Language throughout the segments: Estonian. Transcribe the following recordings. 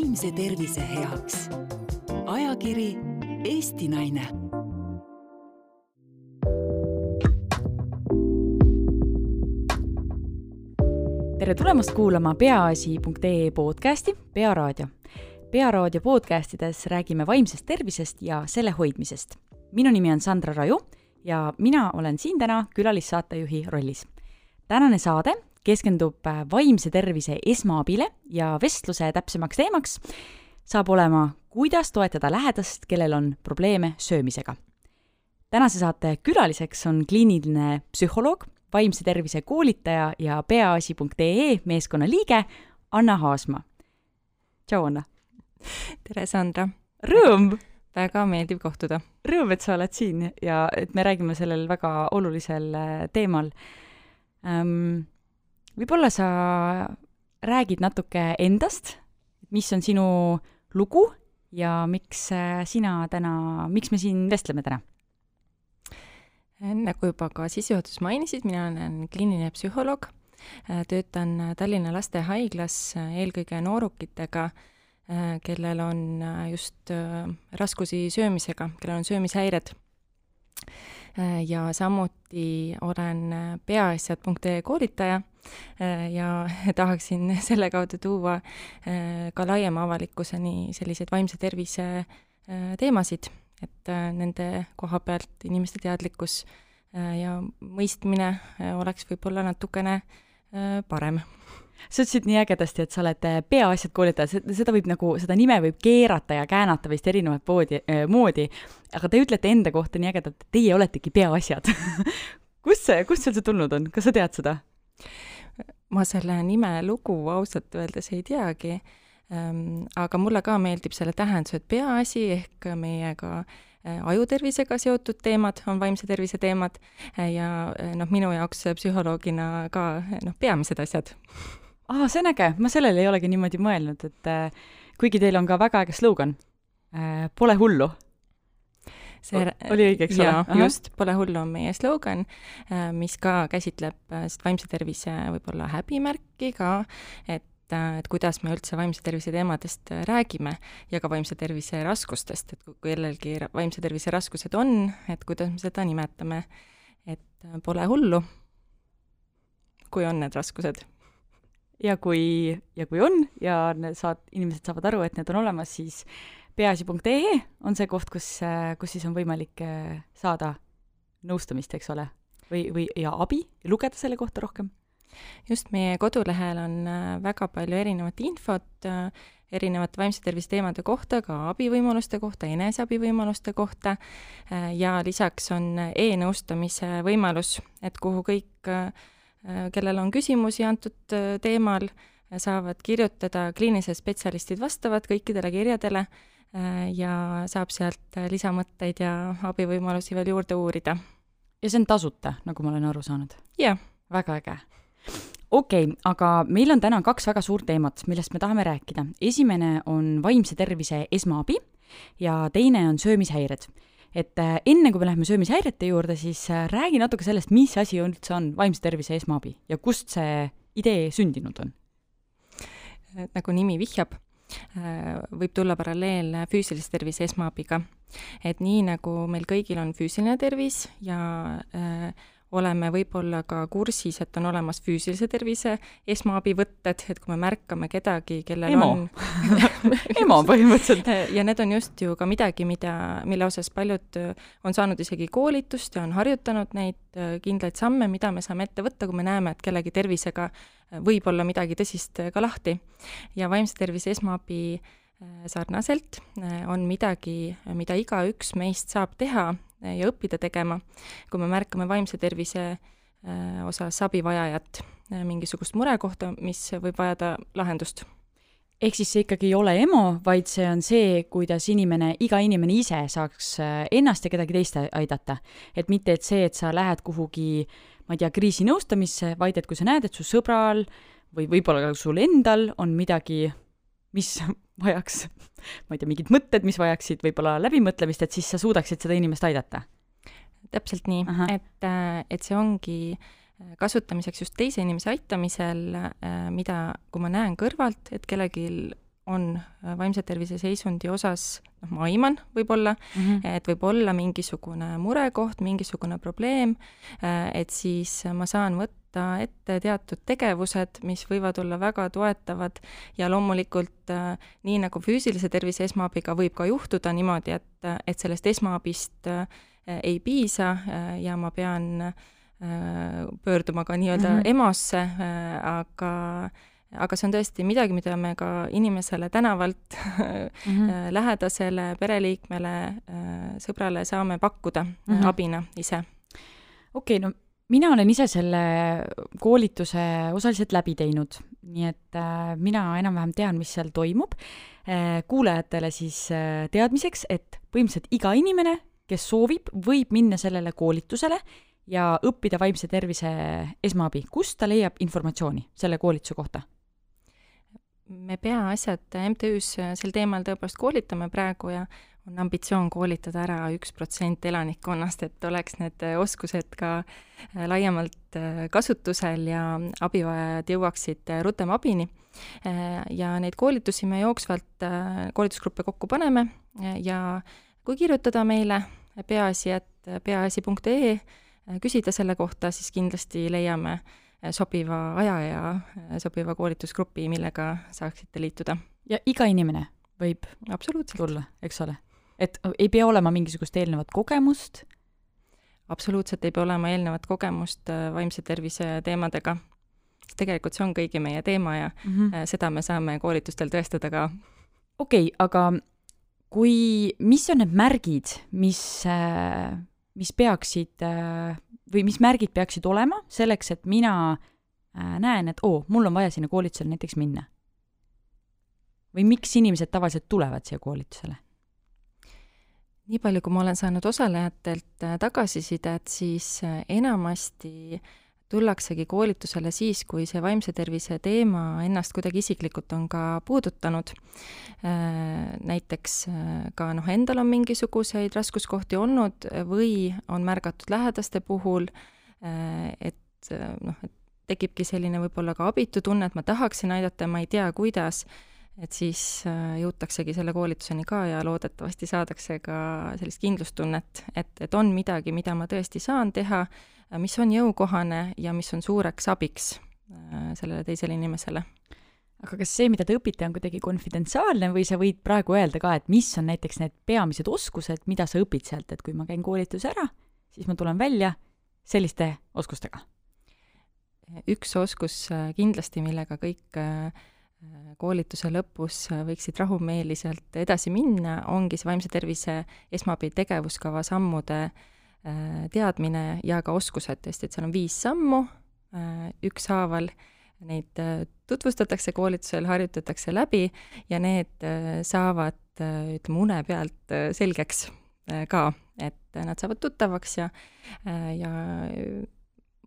vaimse tervise heaks. ajakiri Eesti Naine tere tulemast kuulama peaasi.ee podcasti Pearaadio. pearaadio podcastides räägime vaimsest tervisest ja selle hoidmisest. minu nimi on Sandra Raju ja mina olen siin täna külalissaatejuhi rollis. tänane saade keskendub äh, vaimse tervise esmaabile ja vestluse täpsemaks teemaks saab olema, kuidas toetada lähedast, kellel on probleeme söömisega. tänase saate külaliseks on kliiniline psühholoog, vaimse tervise koolitaja ja peaasi.ee meeskonna liige Anna Haasma. tšau, Anna! tere, Sandra! Rõõm! väga meeldiv kohtuda. Rõõm, et sa oled siin ja et me räägime sellel väga olulisel äh, teemal ähm, võib-olla sa räägid natuke endast, mis on sinu lugu ja miks äh, sina täna, miks me siin vestleme täna? nagu juba ka sissejuhatuses mainisid, mina olen kliiniline psühholoog, äh, töötan Tallinna Lastehaiglas äh, eelkõige noorukitega, kellel on just raskusi söömisega, kellel on söömishäired ja samuti olen peaasjad.ee koolitaja Äh, ja tahaksin selle kaudu tuua äh, ka laiema avalikkuseni selliseid vaimse tervise äh, teemasid, et nende koha pealt inimeste teadlikkus ja mõistmine oleks võib-olla natukene parem. Sa ütlesid nii ägedasti, et sa oled peaasjad koolitaja, seda võib nagu, seda nime võib keerata ja käänata vist erinevat poodi äh,, moodi, aga te ütlete enda kohta nii ägedalt, et teie oletegi peaasjad. Kust see, kust sul see tulnud on, kas sa tead seda? Ma selle nime lugu ausalt öeldes ei teagi. Ähm,, aga mulle ka meeldib selle tähendus, et peaasi ehk meiega äh, ajutervisega seotud teemad on vaimse tervise teemad äh, ja äh, noh, minu jaoks psühholoogina ka noh, peamised asjad. aa, see on äge, ma sellele ei olegi niimoodi mõelnud, et kuigi teil on ka väga äge slogan, pole hullu see oli õige, eks ole? just, Pole hullu on meie slogan, äh, mis ka käsitleb äh, seda vaimse tervise võib-olla häbimärki ka, et äh, et kuidas me üldse vaimse tervise teemadest räägime ja ka vaimse tervise raskustest, et kui kellelgi vaimse tervise raskused on, et kuidas me seda nimetame, et pole hullu, kui on need raskused. ja kui, ja kui on ja saad, inimesed saavad aru, et need on olemas, siis peaasi.ee on see koht, kus, kus siis on võimalik äh, saada nõustamist, eks ole, või, või, ja abi, lugeda selle kohta rohkem? just, meie kodulehel on äh, väga palju erinevat infot, äh, erinevate vaimse tervise teemade kohta, ka abivõimaluste kohta, eneseabivõimaluste kohta ja lisaks on e-nõustamise võimalus, et kuhu kõik, kellel on küsimusi antud teemal, saavad kirjutada, kliinilised spetsialistid vastavad kõikidele kirjadele Äh, ja saab sealt äh, lisamõtteid ja abivõimalusi veel juurde uurida. ja see on tasuta, nagu ma olen aru saanud? jah. väga äge. okei okay,, aga meil on täna kaks väga suurt teemat, millest me tahame rääkida. esimene on vaimse tervise esmaabi ja teine on söömishäired et äh, enne, kui me läheme söömishäirete juurde, siis räägi natuke sellest, mis asi üldse on vaimse tervise esmaabi ja kust see idee sündinud on? nagu nimi vihjab, Äh, võib tulla paralleel füüsilise tervise esmaabiga. et nii, nagu meil kõigil on füüsiline tervis ja äh, oleme võib-olla ka kursis, et on olemas füüsilise tervise esmaabivõtted, et kui me märkame kedagi, kellel Emo. on emo põhimõtteliselt. ja need on just ju ka midagi, mida, mille osas paljud on saanud isegi koolitust ja on harjutanud neid äh, kindlaid samme, mida me saame ette võtta, kui me näeme, et kellegi tervisega võib olla midagi tõsist äh, ka lahti. ja vaimse tervise esmaabi äh, sarnaselt äh, on midagi, mida igaüks meist saab teha ja õppida tegema, kui me märkame vaimse tervise osas abivajajat, mingisugust murekohta, mis võib vajada lahendust ehk siis see ikkagi ei ole EMO, vaid see on see, kuidas inimene, iga inimene ise saaks ennast ja kedagi teist aidata. et mitte, et see, et sa lähed kuhugi ma ei tea, kriisinõustamisse, vaid et kui sa näed, et su sõbral või võib-olla ka sul endal on midagi, mis vajaks, ma ei tea, mingid mõtted, mis vajaksid võib-olla läbimõtlemist, et siis sa suudaksid seda inimest aidata? täpselt nii, et, äh, et see ongi äh, kasutamiseks just teise inimese aitamisel, äh, mida, kui ma näen kõrvalt, et kellelgi on vaimse tervise seisundi osas, noh, ma aiman võib-olla mm, -hmm. et võib olla mingisugune murekoht, mingisugune probleem, et siis ma saan võtta ette teatud tegevused, mis võivad olla väga toetavad ja loomulikult äh, nii nagu füüsilise tervise esmaabiga võib ka juhtuda niimoodi, et, et sellest esmaabist ei piisa ja ma pean pöörduma ka nii-öelda mm -hmm. EMO-sse, aga aga see on tõesti midagi, mida me ka inimesele tänavalt mm, -hmm. lähedasele, pereliikmele, äh, sõbrale saame pakkuda mm -hmm. abina ise. okei okay,, no mina olen ise selle koolituse osaliselt läbi teinud, nii et äh, mina enam-vähem tean, mis seal toimub äh,. kuulajatele siis äh, teadmiseks, et põhimõtteliselt iga inimene, kes soovib, võib minna sellele koolitusele ja õppida vaimse tervise esmaabi. kust ta leiab informatsiooni selle koolituse kohta? me peaasjad MTÜ-s sel teemal tõepoolest koolitame praegu ja on ambitsioon koolitada ära üks protsent elanikkonnast, et oleks need oskused ka äh, laiemalt äh, kasutusel ja abivajajad jõuaksid äh, rutem abini. Ja neid koolitusi me jooksvalt, koolitusgruppe kokku paneme ja kui kirjutada meile, peaasi, et peaasi.ee, küsida selle kohta, siis kindlasti leiame äh, sobiva aja ja äh, sobiva koolitusgrupi, millega saaksite liituda. ja iga inimene võib absoluutselt tulla, eks ole? Et ei pea olema mingisugust eelnevat kogemust? absoluutselt ei pea olema eelnevat kogemust äh, vaimse tervise teemadega. tegelikult see on kõigi meie teema ja mm -hmm. seda me saame koolitustel tõestada ka. okei okay,, aga kui, mis on need märgid, mis, mis peaksid või mis märgid peaksid olema selleks, et mina äh, näen, et oo, mul on vaja sinna koolitusele näiteks minna? või miks inimesed tavaliselt tulevad siia koolitusele? Nii palju, kui ma olen saanud osalejatelt äh, tagasisidet, siis äh, enamasti tullaksegi koolitusele siis, kui see vaimse tervise teema ennast kuidagi isiklikult on ka puudutanud. Äh, näiteks ka noh, endal on mingisuguseid raskuskohti olnud või on märgatud lähedaste puhul, et noh, et tekibki selline võib-olla ka abitu tunne, et ma tahaksin aidata ja ma ei tea, kuidas, et siis jõutaksegi selle koolituseni ka ja loodetavasti saadakse ka sellist kindlustunnet, et, et on midagi, mida ma tõesti saan teha Äh, mis on jõukohane ja mis on suureks abiks äh, sellele teisele inimesele. aga kas see, mida te õpite, on kuidagi konfidentsiaalne või sa võid praegu öelda ka, et mis on näiteks need peamised oskused, mida sa õpid sealt, et kui ma käin koolituse ära, siis ma tulen välja selliste oskustega? üks oskus äh, kindlasti, millega kõik koolituse lõpus võiksid rahumeeliselt edasi minna, ongi see vaimse tervise esmaabi tegevuskava sammude äh, teadmine ja ka oskused, tõesti, et seal on viis sammu, äh, ükshaaval neid äh, tutvustatakse koolitusel, harjutatakse läbi ja need saavad, ütleme, une pealt selgeks ka, et nad saavad tuttavaks ja, ja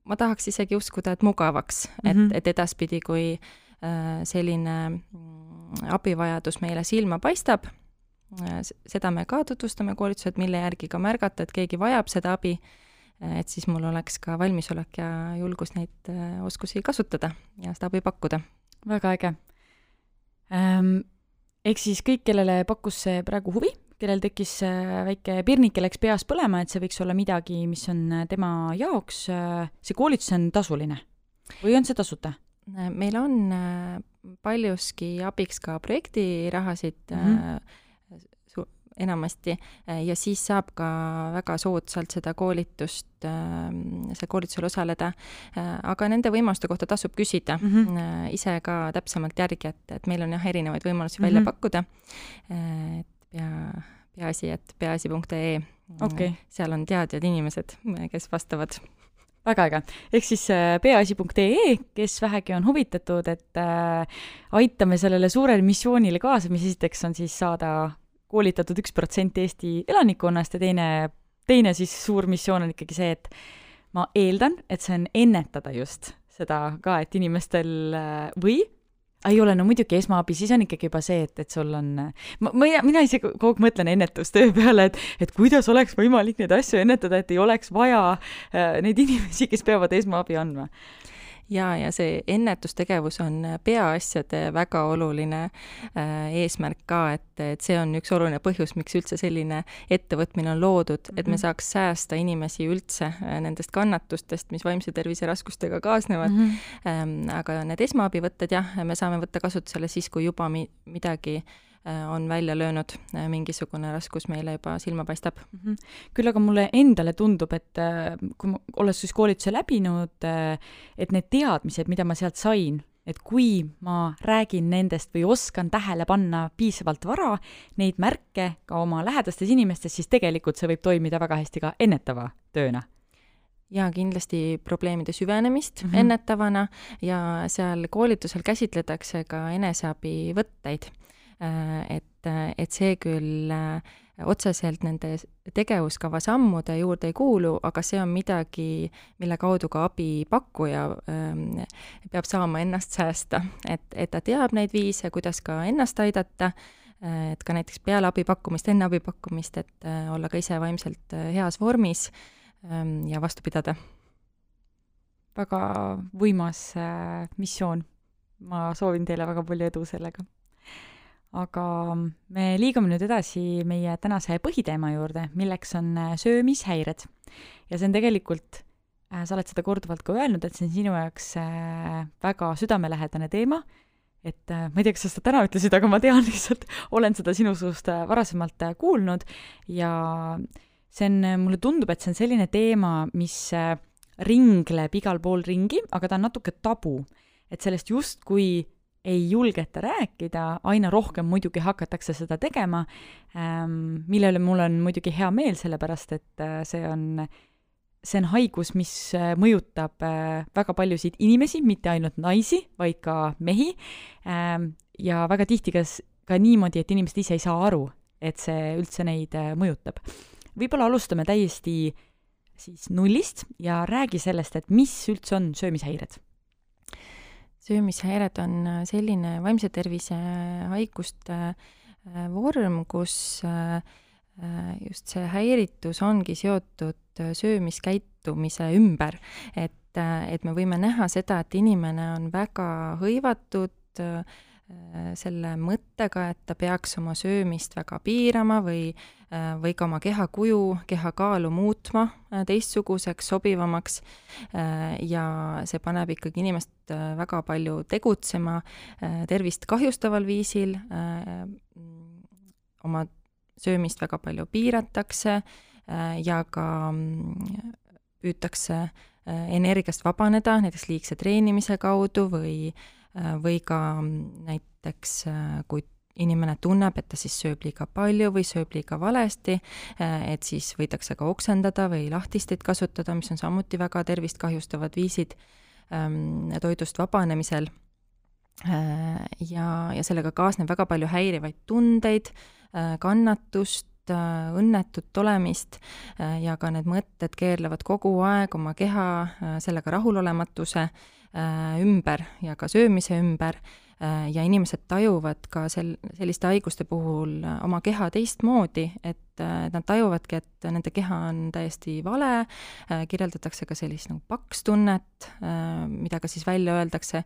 ma tahaks isegi uskuda, et mugavaks mm, -hmm. et, mhm. et edaspidi, kui selline mm, abivajadus meile silma paistab Äh, seda me ka tutvustame koolitused, mille järgi ka märgata, et keegi vajab seda abi, äh, et siis mul oleks ka valmisolek ja julgus neid äh, oskusi kasutada ja seda abi pakkuda. väga äge ähm,. Ehk siis kõik, kellele pakkus see praegu huvi, kellel tekkis väike pirnike läks peas põlema, et see võiks olla midagi, mis on tema jaoks, see koolitus on tasuline või on see tasuta? Meil on paljuski abiks ka projektirahasid mm, -hmm enamasti ja siis saab ka väga soodsalt seda koolitust, ähm, seal koolitusel osaleda. Äh, aga nende võimaluste kohta tasub küsida mm -hmm. ise ka täpsemalt järgi, et, et meil on jah, erinevaid võimalusi mm -hmm. välja pakkuda. Äh, et pea, peaasi, et peaasi.ee okay., seal on teadjad inimesed, kes vastavad väga äge, ehk siis peaasi.ee, kes vähegi on huvitatud, et äh, aitame sellele suurele missioonile kaasa, mis esiteks on siis saada koolitatud üks protsent Eesti elanikkonnast ja teine, teine siis suur missioon on ikkagi see, et ma eeldan, et see on ennetada just seda ka, et inimestel või ei ole, no muidugi esmaabi, siis on ikkagi juba see, et, et sul on, ma, ma, mina ise kogu aeg mõtlen ennetustöö peale, et, et kuidas oleks võimalik neid asju ennetada, et ei oleks vaja äh, neid inimesi, kes peavad esmaabi andma jaa, ja see ennetustegevus on peaasjade väga oluline äh, eesmärk ka, et, et see on üks oluline põhjus, miks üldse selline ettevõtmine on loodud et me mhm. saaks säästa inimesi üldse äh, nendest kannatustest, mis vaimse tervise raskustega kaasnevad mm. -hmm. aga need esmaabivõtted jah, me saame võtta kasutusele siis, kui juba mi-, midagi Äh, on välja löönud, äh, mingisugune raskus meile juba silma paistab mm. -hmm. küll aga mulle endale tundub, et äh, kui ma, olles siis koolituse läbinud, et need teadmised, mida ma sealt sain, et kui ma räägin nendest või oskan tähele panna piisavalt vara neid märke ka oma lähedastes inimestes, siis tegelikult see võib toimida väga hästi ka ennetava tööna jaa, kindlasti probleemide süvenemist mm -hmm. ennetavana ja seal koolitusel käsitletakse ka eneseabivõtteid Äh, et, et see küll äh, otseselt nende tegevuskava sammude juurde ei kuulu, aga see on midagi, mille kaudu ka abipakkuja ähm, peab saama ennast säästa, et, et ta teab neid viise, kuidas ka ennast aidata, äh, et ka näiteks peale abi pakkumist, enne abi pakkumist, et olla ka ise vaimselt heas vormis ähm, ja vastu pidada. väga võimas missioon. ma soovin teile väga palju edu sellega aga me liigume nüüd edasi meie tänase põhiteema juurde, milleks on äh, söömishäired. ja see on tegelikult, äh, sa oled seda korduvalt ka öelnud, et see on sinu jaoks äh, väga südamelähedane teema, et ma ei tea, kas sa seda täna ütlesid, aga ma tean lihtsalt, olen seda sinu suust varasemalt kuulnud ja see on, mulle tundub, et see on selline teema, mis ringleb igal pool ringi, aga ta on natuke tabu. et sellest justkui ei julgeta rääkida, aina rohkem muidugi hakatakse seda tegema, ähm, mille üle mul on muidugi hea meel, sellepärast et äh, see on, see on haigus, mis äh, mõjutab äh, väga paljusid inimesi, mitte ainult naisi, vaid ka mehi, ähm, ja väga tihti ka, ka niimoodi, et inimesed ise ei saa aru, et see üldse neid mõjutab. võib-olla alustame täiesti siis nullist ja räägi sellest, et mis üldse on söömishäired söömishäired on äh, selline vaimse tervise haiguste äh, vorm, kus äh, just see häiritus ongi seotud söömiskäitumise ümber. et, et me võime näha seda, et inimene on väga hõivatud selle mõttega, et ta peaks oma söömist väga piirama või Äh, või ka oma kehakuju, kehakaalu muutma äh, teistsuguseks, sobivamaks äh, ja see paneb ikkagi inimest väga palju tegutsema tervist kahjustaval viisil, oma söömist väga palju piiratakse ja ka mm, püütakse energiast vabaneda, näiteks liigse treenimise kaudu või, või ka mm, näiteks kui inimene tunneb, et ta siis sööb liiga palju või sööb liiga valesti, äh, et siis võidakse ka oksendada või lahtisteid kasutada, mis on samuti väga tervist kahjustavad viisid ähm, toidust vabanemisel. Äh, ja, ja sellega kaasneb väga palju häirivaid tundeid, äh, kannatust, õnnetut olemist ja ka need mõtted keerlevad kogu aeg oma keha sellega rahulolematuse ümber ja ka söömise ümber Äh, ja inimesed tajuvad ka sel, selliste haiguste puhul äh, oma keha teistmoodi, et äh, nad tajuvadki, et nende keha on täiesti vale, kirjeldatakse ka sellist nagu pakstunnet, mida ka siis välja öeldakse,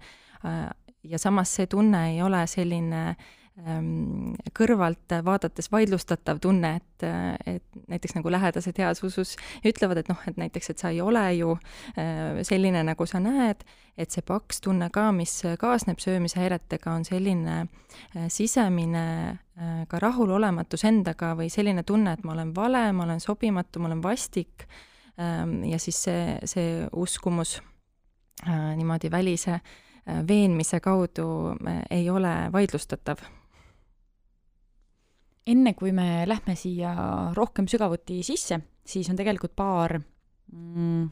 ja samas see tunne ei ole selline äh, kõrvalt vaadates vaidlustatav tunne, et, et näiteks nagu lähedased heas usus ütlevad, et noh, et näiteks, et sa ei ole ju äh, selline, nagu sa näed, et see paks tunne ka, mis kaasneb söömishäiretega, on selline äh, sisemine äh, ka rahulolematus endaga või selline tunne, et ma olen vale, ma olen sobimatu, ma olen vastik. Ähm, ja siis see, see uskumus niimoodi välise veenmise kaudu ei ole vaidlustatav enne kui me lähme siia rohkem sügavuti sisse, siis on tegelikult paar mm,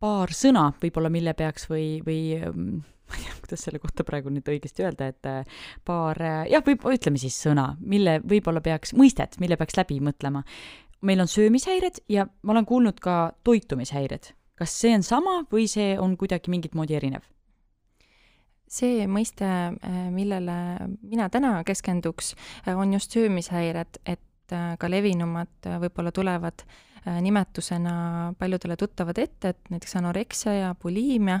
paar sõna võib-olla, mille peaks või, või mm, ma ei tea, kuidas selle kohta praegu nüüd õigesti öelda, et äh, paar, äh, jah, võib, ütleme siis sõna, mille võib-olla peaks, mõistet, mille peaks läbi mõtlema. meil on söömishäired ja ma olen kuulnud ka toitumishäired. kas see on sama või see on kuidagi mingit moodi erinev? See mõiste, äh, millele mina täna keskenduks, äh, on just söömishäired, et ka levinumad võib-olla tulevad nimetusena paljudele tuttavad ette, et näiteks anoreksia ja buliimia,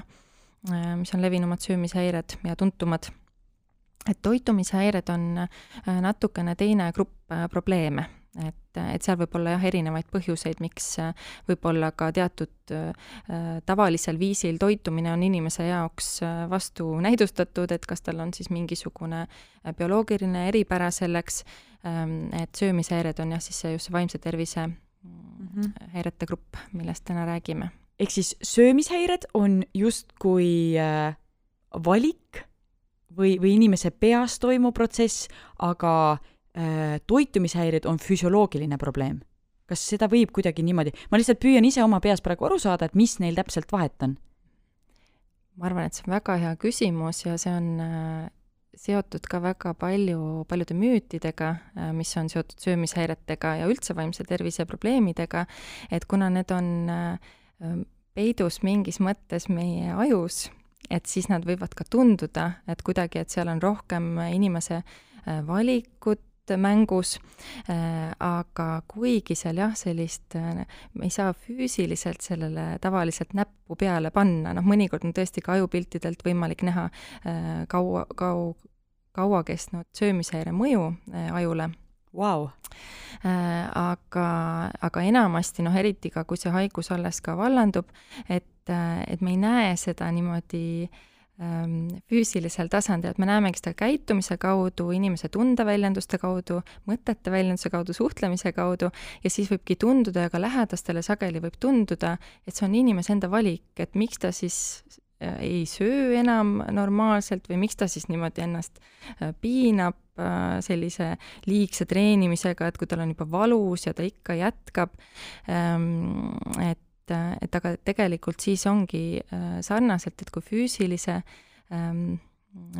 mis on levinumad söömishäired ja tuntumad. Et toitumishäired on natukene teine grupp probleeme et, et seal võib olla jah, erinevaid põhjuseid, miks äh, võib-olla ka teatud äh, tavalisel viisil toitumine on inimese jaoks äh, vastunäidustatud, et kas tal on siis mingisugune bioloogiline eripära selleks, ähm, et söömishäired on jah, siis see just see vaimse tervise mm -hmm. häirete grupp, millest täna räägime. ehk siis söömishäired on justkui valik või, või inimese peas toimuv protsess, aga Äh, toitumishäired on füsioloogiline probleem. kas seda võib kuidagi niimoodi, ma lihtsalt püüan ise oma peas praegu aru saada, et mis neil täpselt vahet on? ma arvan, et see on väga hea küsimus ja see on äh, seotud ka väga palju, paljude müütidega, äh, mis on seotud söömishäiretega ja üldse vaimse tervise probleemidega, et kuna need on peidus mingis mõttes meie ajus, et siis nad võivad ka tunduda, et kuidagi, et seal on rohkem inimese valikut, mängus, äh, aga kuigi seal jah, sellist, me äh, ei saa füüsiliselt sellele tavaliselt näppu peale panna, noh mõnikord on tõesti ka ajupiltidelt võimalik näha äh, kaua, kau-, kaua kestnud söömishäire mõju ajule. Wow.. aga, aga enamasti noh, eriti ka, kui see haigus alles ka vallandub, et, et me ei näe seda niimoodi äh, füüsilisel tasandil, et me näemegi seda käitumise kaudu, inimese tundeväljenduste kaudu, mõtete väljenduse kaudu, suhtlemise kaudu ja siis võibki tunduda ja ka lähedastele sageli võib tunduda, et see on inimese enda valik, et miks ta siis äh, ei söö enam normaalselt või miks ta siis niimoodi ennast äh, piinab äh, sellise liigse treenimisega, et kui tal on juba valus ja ta ikka jätkab, ähm, et et, et aga tegelikult siis ongi äh, sarnaselt, et kui füüsilise ähm,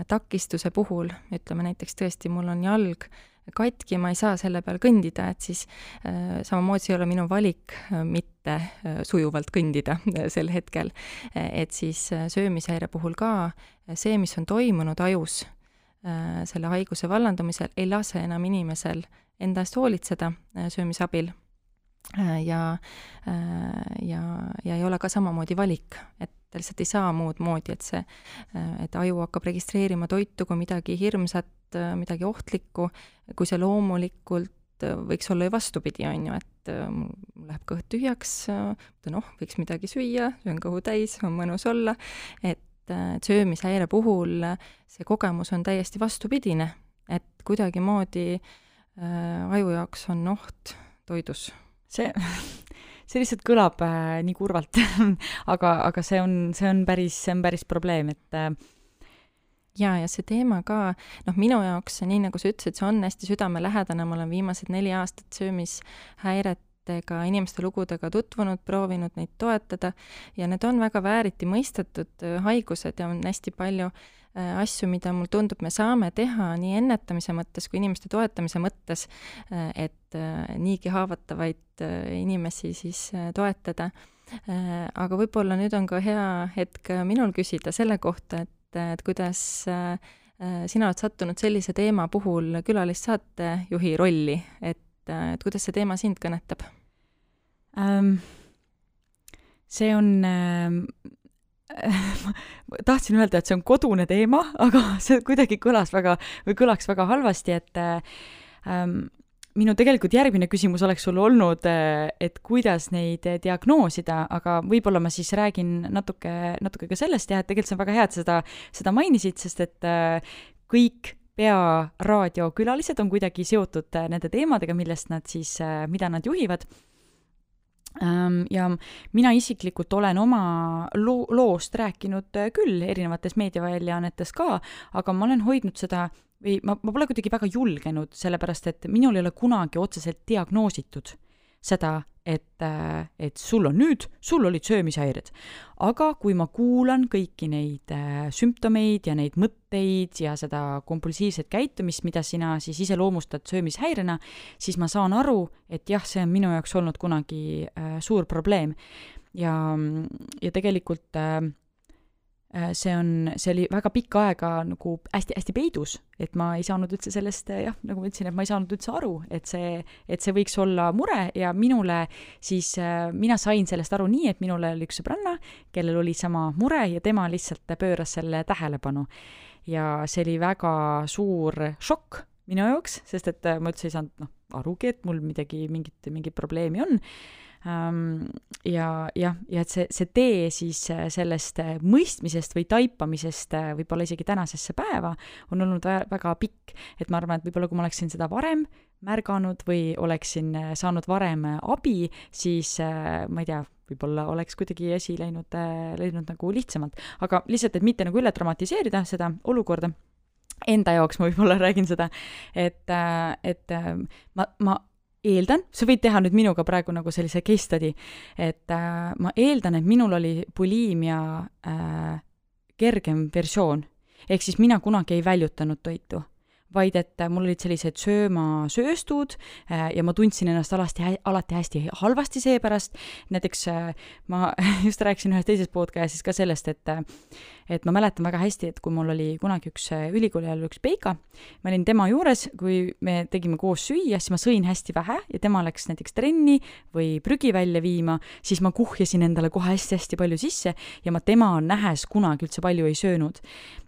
takistuse puhul, ütleme näiteks tõesti, mul on jalg katki, ma ei saa selle peal kõndida, et siis äh, samamoodi ei ole minu valik äh, mitte äh, sujuvalt kõndida äh, sel hetkel. et siis äh, söömishäire puhul ka see, mis on toimunud ajus selle haiguse vallandumisel, ei lase enam inimesel enda eest hoolitseda söömise abil ja, äh, ja, ja ei ole ka samamoodi valik, et lihtsalt ei saa muud moodi, et see, äh, et aju hakkab registreerima toitu kui midagi hirmsat, midagi ohtlikku, kui see loomulikult võiks olla ju vastupidi, on ju, et mul läheb kõht tühjaks, mõtlen, oh, võiks midagi süüa, söön kõhu täis, on mõnus olla, et söömishäire puhul see kogemus on täiesti vastupidine, et kuidagimoodi äh, aju jaoks on oht toidus see, see lihtsalt kõlab äh, nii kurvalt aga, aga see on, see on päris, see on päris probleem, et äh, jaa, ja see teema ka, noh, minu jaoks, nii nagu sa ütlesid, see on hästi südamelähedane, ma olen viimased neli aastat söömishäiretega, inimeste lugudega tutvunud, proovinud neid toetada ja need on väga vääriti mõistetud äh, haigused ja on hästi palju äh, asju, mida mul tundub, me saame teha nii ennetamise mõttes kui inimeste toetamise mõttes, äh, et niigi haavatavaid inimesi siis toetada. aga võib-olla nüüd on ka hea hetk minul küsida selle kohta, et, et kuidas sina oled sattunud sellise teema puhul külalissaatejuhi rolli, et, et kuidas see teema sind kõnetab? See on ähm, tahtsin öelda, et see on kodune teema, aga see kuidagi kõlas väga või kõlaks väga halvasti, et ähm, minu tegelikult järgmine küsimus oleks sul olnud, et kuidas neid diagnoosida, aga võib-olla ma siis räägin natuke, natuke ka sellest ja et tegelikult see on väga hea, et seda, seda mainisid, sest et äh, kõik pearaadiokülalised on kuidagi seotud äh, nende teemadega, millest nad siis, äh, mida nad juhivad ja mina isiklikult olen oma loo, loost rääkinud äh, küll erinevates meediaväljaannetes ka, aga ma olen hoidnud seda või ma, ma pole kuidagi väga julgenud, sellepärast et minul ei ole kunagi otseselt diagnoositud seda, et, äh, et sul on nüüd, sul olid söömishäired. aga kui ma kuulan kõiki neid äh, sümptomeid ja neid mõtteid ja seda kompulsiivset käitumist, mida sina siis iseloomustad söömishäirena, siis ma saan aru, et jah, see on minu jaoks olnud kunagi äh, suur probleem. ja, ja tegelikult äh, see on, see oli väga pikka aega nagu hästi-hästi peidus, et ma ei saanud üldse sellest jah, nagu ma ütlesin, et ma ei saanud üldse aru, et see, et see võiks olla mure ja minule siis äh,, mina sain sellest aru nii, et minul oli üks sõbranna, kellel oli sama mure ja tema lihtsalt pööras selle tähelepanu. ja see oli väga suur šokk minu jaoks, sest et ma üldse ei saanud noh, arugi, et mul midagi, mingit, mingit probleemi on ja jah, ja et see, see tee siis äh, sellest äh, mõistmisest või taipamisest äh, võib-olla isegi tänasesse päeva on olnud väga pikk, et ma arvan, et võib-olla kui ma oleksin seda varem märganud või oleksin saanud varem abi, siis ma ei tea, võib-olla oleks kuidagi asi läinud, läinud nagu lihtsamalt. aga lihtsalt, et mitte nagu üle dramatiseerida seda olukorda, enda jaoks ma võib-olla räägin seda, et, et ma, ma eeldan, sa võid teha nüüd minuga praegu nagu sellise case study, et äh, ma eeldan, et minul oli buliimia äh, kergem versioon. ehk siis mina kunagi ei väljutanud toitu vaid et mul olid sellised söömasööstud äh, ja ma tundsin ennast alasti, alati hästi halvasti seepärast, näiteks äh, ma just rääkisin ühes teises podcastis ka sellest, et et ma mäletan väga hästi, et kui mul oli kunagi üks äh, ülikooli ajal üks Peika, ma olin tema juures, kui me tegime koos süüa, siis ma sõin hästi vähe ja tema läks näiteks trenni või prügi välja viima, siis ma kuhjasin endale kohe hästi-hästi palju sisse ja ma tema nähes kunagi üldse palju ei söönud.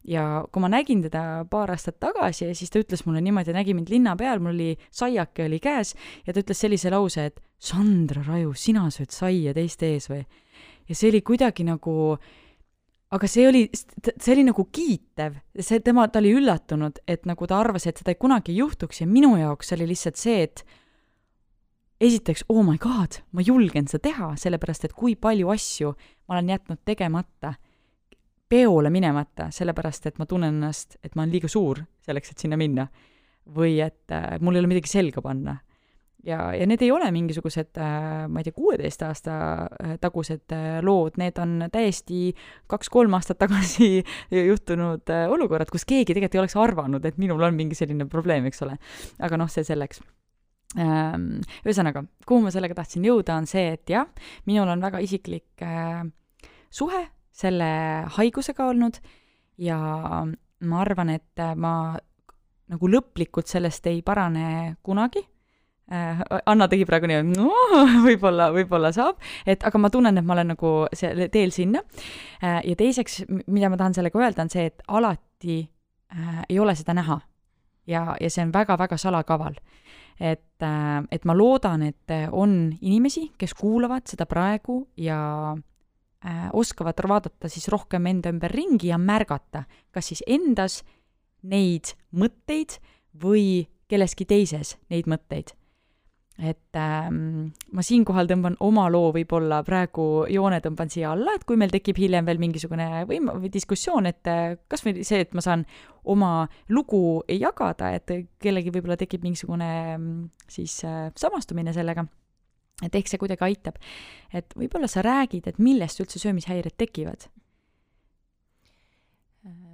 ja kui ma nägin teda paar aastat tagasi, siis ta ütles mulle niimoodi, nägi mind linna peal, mul oli saiake oli käes ja ta ütles sellise lause, et Sandra Raju, sina sööd saia teiste ees või? ja see oli kuidagi nagu, aga see oli, see oli nagu kiitev, see tema, ta oli üllatunud, et nagu ta arvas, et seda kunagi ei juhtuks ja minu jaoks oli lihtsalt see, et esiteks, oh my god, ma julgen seda teha, sellepärast et kui palju asju ma olen jätnud tegemata peole minemata, sellepärast et ma tunnen ennast, et ma olen liiga suur selleks, et sinna minna. või et äh, mul ei ole midagi selga panna. ja, ja need ei ole mingisugused äh,, ma ei tea, kuueteist aasta äh, tagused äh, lood, need on täiesti kaks-kolm aastat tagasi juhtunud äh, olukorrad, kus keegi tegelikult ei oleks arvanud, et minul on mingi selline probleem, eks ole. aga noh, see selleks ähm,. ühesõnaga, kuhu ma sellega tahtsin jõuda, on see, et jah, minul on väga isiklik äh, suhe selle haigusega olnud ja ma arvan, et ma nagu lõplikult sellest ei parane kunagi äh,. Anna tegi praegu nii, no võib-olla, võib-olla saab, et aga ma tunnen, et ma olen nagu selle teel sinna äh,. ja teiseks, mida ma tahan sellega öelda, on see, et alati äh, ei ole seda näha. ja, ja see on väga-väga salakaval. et äh,, et ma loodan, et on inimesi, kes kuulavad seda praegu ja äh, äh, oskavad vaadata siis rohkem enda ümber ringi ja märgata, kas siis endas neid mõtteid või kelleski teises neid mõtteid. et ähm, ma siinkohal tõmban oma loo võib-olla praegu joone tõmban siia alla, et kui meil tekib hiljem veel mingisugune võim- või diskussioon, et äh, kas või see, et ma saan oma lugu jagada, et kellelgi võib-olla tekib mingisugune mm, siis äh, samastumine sellega et ehk see kuidagi aitab. et võib-olla sa räägid, et millest üldse söömishäired tekivad?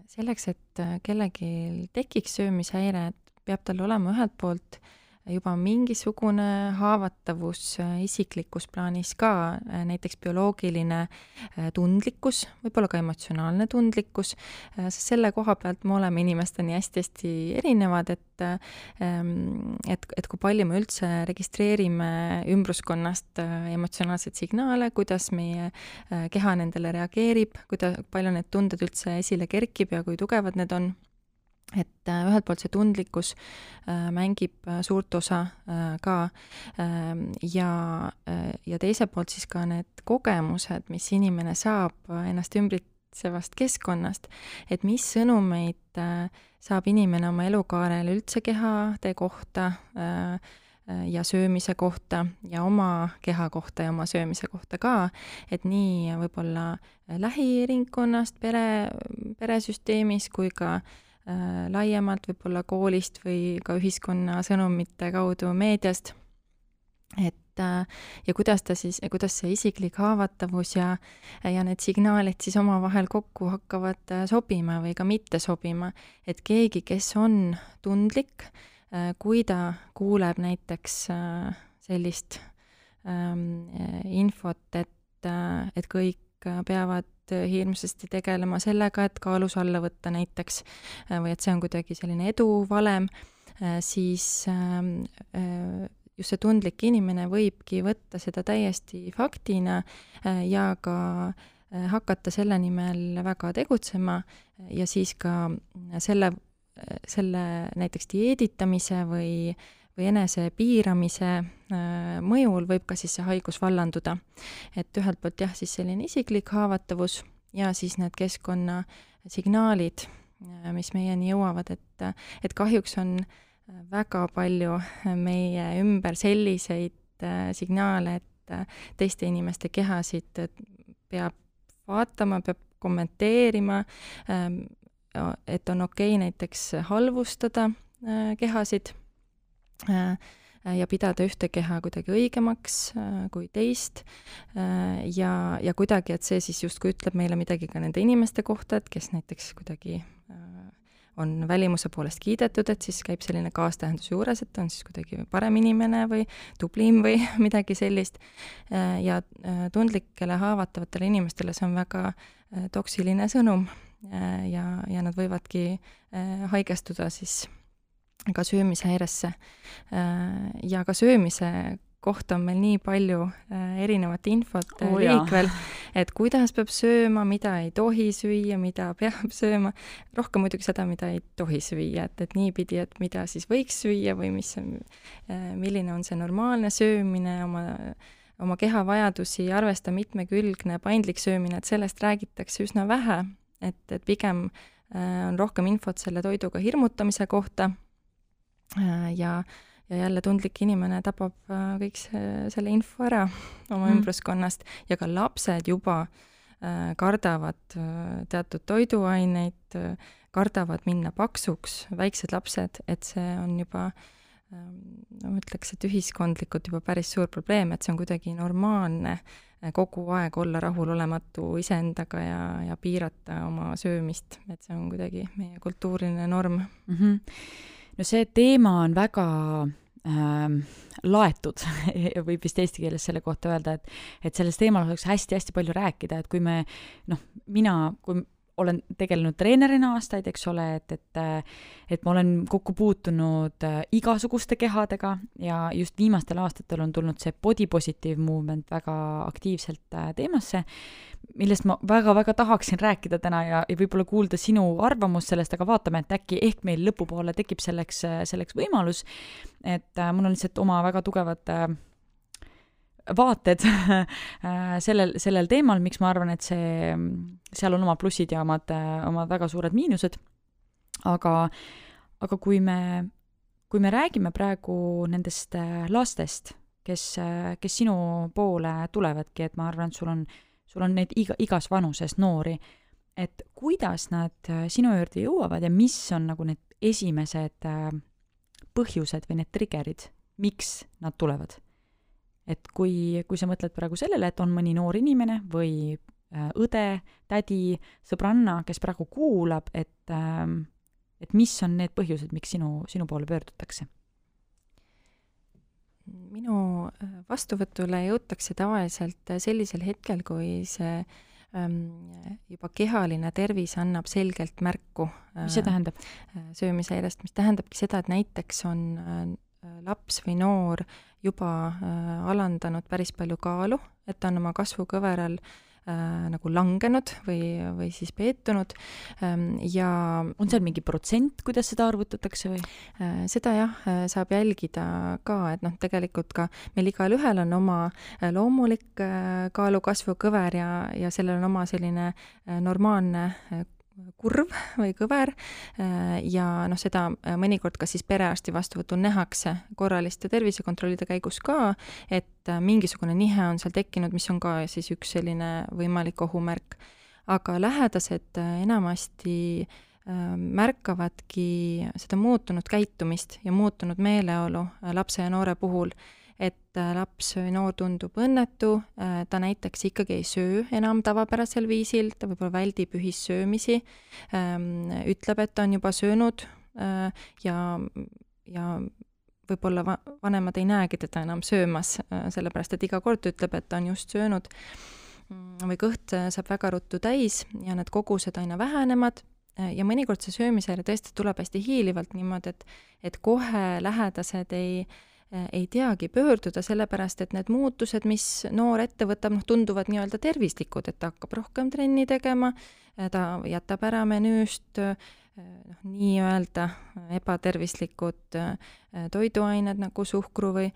selleks, et kellelgi tekiks söömishäire, peab tal olema ühelt poolt äh, juba mingisugune haavatavus äh, isiklikus plaanis ka, äh, näiteks bioloogiline äh, tundlikkus, võib-olla ka emotsionaalne tundlikkus, sest selle koha pealt me oleme inimesteni hästi-hästi erinevad, et ähm, et, et kui palju me üldse registreerime ümbruskonnast emotsionaalseid signaale, kuidas meie keha nendele reageerib, kuida-, palju need tunded üldse esile kerkib ja kui tugevad need on et äh, ühelt poolt see tundlikkus äh, mängib äh, suurt osa ka ähm, ja, ja teiselt poolt siis ka need kogemused, mis inimene saab ennast ümbritsevast keskkonnast, et mis sõnumeid saab inimene oma elukaarel üldse kehade kohta ja söömise kohta ja oma keha kohta ja oma söömise kohta ka, et nii võib-olla lähiringkonnast, pere, peresüsteemis kui ka äh, laiemalt võib-olla koolist või ka ühiskonna sõnumite kaudu meediast, et äh, ja kuidas ta siis, kuidas see isiklik haavatavus ja, ja need signaalid siis omavahel kokku hakkavad äh, sobima või ka mitte sobima. et keegi, kes on tundlik, kui ta kuuleb näiteks sellist ähm, infot, et, et kõik peavad hirmsasti tegelema sellega, et kaalus alla võtta näiteks, või et see on kuidagi selline eduvalem, siis just see tundlik inimene võibki võtta seda täiesti faktina ja ka hakata selle nimel väga tegutsema ja siis ka selle, selle näiteks dieeditamise või äh, või enesepiiramise äh, mõjul võib ka siis see haigus vallanduda. et ühelt poolt jah, siis selline isiklik haavatavus ja siis need keskkonnasignaalid, äh, mis meieni jõuavad, et, et kahjuks on äh, väga palju meie ümber selliseid signaale, et teiste inimeste kehasid peab vaatama, peab kommenteerima, ähm, et on okei okay näiteks halvustada kehasid ja pidada ühte keha kuidagi õigemaks äh, kui teist äh, ja, ja kuidagi, et see siis justkui ütleb meile midagi ka nende inimeste kohta, et kes näiteks kuidagi on välimuse poolest kiidetud, et siis käib selline kaastähendus juures, et on siis kuidagi parem inimene või tublim või midagi sellist. ja tundlikele haavatavatele inimestele see on väga toksiline sõnum ja, ja nad võivadki haigestuda siis ka söömishäiresse. Äh, ja ka söömise kohta on meil nii palju äh, erinevat infot äh, oh, liikvel, et kuidas peab sööma, mida ei tohi süüa, mida peab sööma, rohkem muidugi seda, mida ei tohi süüa, et, et niipidi, et mida siis võiks süüa või mis on, milline on see normaalne söömine, oma oma keha vajadusi arvestav mitmekülgne paindlik söömine, et sellest räägitakse üsna vähe, et, et pigem on rohkem infot selle toiduga hirmutamise kohta ja, ja jälle tundlik inimene tabab äh, kõik see, selle info ära oma mm. ümbruskonnast ja ka lapsed juba äh, kardavad teatud toiduaineid, kardavad minna paksuks, väiksed lapsed, et see on juba ähm, no ma ütleks, et ühiskondlikult juba päris suur probleem, et see on kuidagi normaalne kogu aeg olla rahulolematu iseendaga ja, ja piirata oma söömist, et see on kuidagi meie kultuuriline norm mm. -hmm no see teema on väga ähm, laetud võib vist eesti keeles selle kohta öelda, et, et sellest teemal oleks hästi-hästi palju rääkida, et kui me noh, mina, kui olen tegelenud treenerina aastaid, eks ole, et, et et ma olen kokku puutunud äh, igasuguste kehadega ja just viimastel aastatel on tulnud see body positive movement väga aktiivselt äh, teemasse, millest ma väga-väga tahaksin rääkida täna ja, ja võib-olla kuulda sinu arvamust sellest, aga vaatame, et äkki ehk meil lõpupoole tekib selleks, selleks võimalus. et äh, mul on lihtsalt oma väga tugevad äh, vaated äh, sellel, sellel teemal, miks ma arvan, et see, seal on omad plussid ja omad, omad väga suured miinused. aga, aga kui me, kui me räägime praegu nendest äh, lastest, kes, kes sinu poole tulevadki, et ma arvan, et sul on, sul on neid iga, igas vanuses noori, et kuidas nad äh, sinu juurde jõuavad ja mis on nagu need esimesed põhjused või need trigger'id, miks nad tulevad et kui, kui sa mõtled praegu sellele, et on mõni noor inimene või äh, õde, tädi, sõbranna, kes praegu kuulab, et äh, et mis on need põhjused, miks sinu, sinu poole pöördutakse? minu äh, vastuvõtule jõutakse tavaliselt sellisel hetkel, kui see ähm, juba kehaline tervis annab selgelt märku. mis see tähendab? söömishäirest, mis tähendabki seda, et näiteks on laps või noor juba äh, alandanud päris palju kaalu, et ta on oma kasvukõveral äh, nagu langenud või, või siis peetunud ähm, ja on seal mingi protsent, kuidas seda arvutatakse või äh,? seda jah saab jälgida ka, et noh, tegelikult ka meil igalühel on oma loomulik äh, kaalu kasvukõver ja, ja sellel on oma selline normaalne kurv või kõver äh, ja noh, seda äh, mõnikord ka siis perearsti vastuvõtul nähakse korraliste tervisekontrollide käigus ka, et äh, mingisugune nihe on seal tekkinud, mis on ka siis üks selline võimalik ohumärk. aga lähedased enamasti märkavadki seda muutunud käitumist ja muutunud meeleolu lapse ja noore puhul et äh, laps või noor tundub õnnetu, äh, ta näiteks ikkagi ei söö enam tavapärasel viisil, ta võib-olla väldib ühissöömisi, ähm, ütleb, et ta on juba söönud äh, ja, ja võib-olla va-, vanemad ei näegi teda enam söömas, sellepärast et iga kord ütleb, et ta on just söönud. Mm, või kõht saab väga ruttu täis ja need kogused aina vähenevad ja mõnikord see söömishäire tõesti tuleb hästi hiilivalt niimoodi, et, et kohe lähedased ei, ei teagi pöörduda, sellepärast et need muutused, mis noor ette võtab, noh, tunduvad nii-öelda tervislikud, et ta hakkab rohkem trenni tegema, ta jätab ära menüüst noh, nii-öelda ebatervislikud toiduained nagu suhkru või,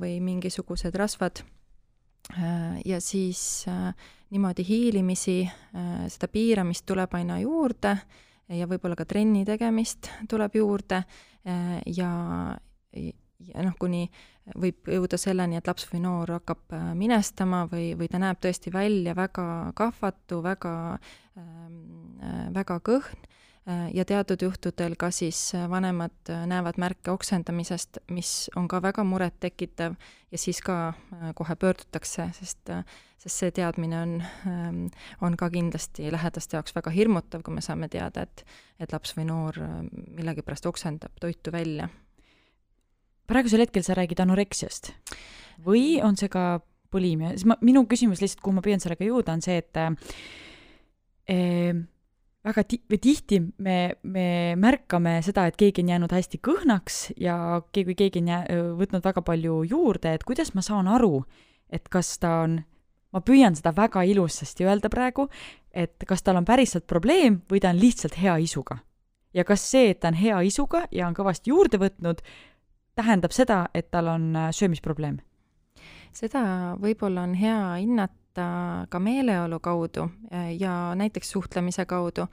või mingisugused rasvad. Äh, ja siis äh, niimoodi hiilimisi, äh, seda piiramist tuleb aina juurde ja võib-olla ka trenni tegemist tuleb juurde ja, ja noh, kuni võib jõuda selleni, et laps või noor hakkab minestama või, või ta näeb tõesti välja väga kahvatu, väga, ähm, väga kõhn Äh, ja teatud juhtudel ka siis äh, vanemad äh, näevad märke oksendamisest, mis on ka väga murettekitav ja siis ka kohe pöördutakse, sest, sest see teadmine on, ähm, on ka kindlasti lähedaste jaoks väga hirmutav, kui me saame teada, et, et laps või noor millegipärast oksendab toitu välja. Praegusel hetkel sa räägid anoreksiast või on see ka bulimia, siis ma, minu küsimus lihtsalt, kuhu ma püüan sellega jõuda, on see, et äh, väga ti-, või tihti me, me märkame seda, et keegi on jäänud hästi kõhnaks ja keegi, keegi on jää-, võtnud väga palju juurde, et kuidas ma saan aru, et kas ta on, ma püüan seda väga ilusasti öelda praegu, et kas tal on päriselt probleem või ta on lihtsalt hea isuga. ja kas see, et ta on hea isuga ja on kõvasti juurde võtnud, tähendab seda, et tal on äh, söömisprobleem? seda võib-olla on hea hinnata ka meeleolu kaudu äh, ja näiteks suhtlemise kaudu,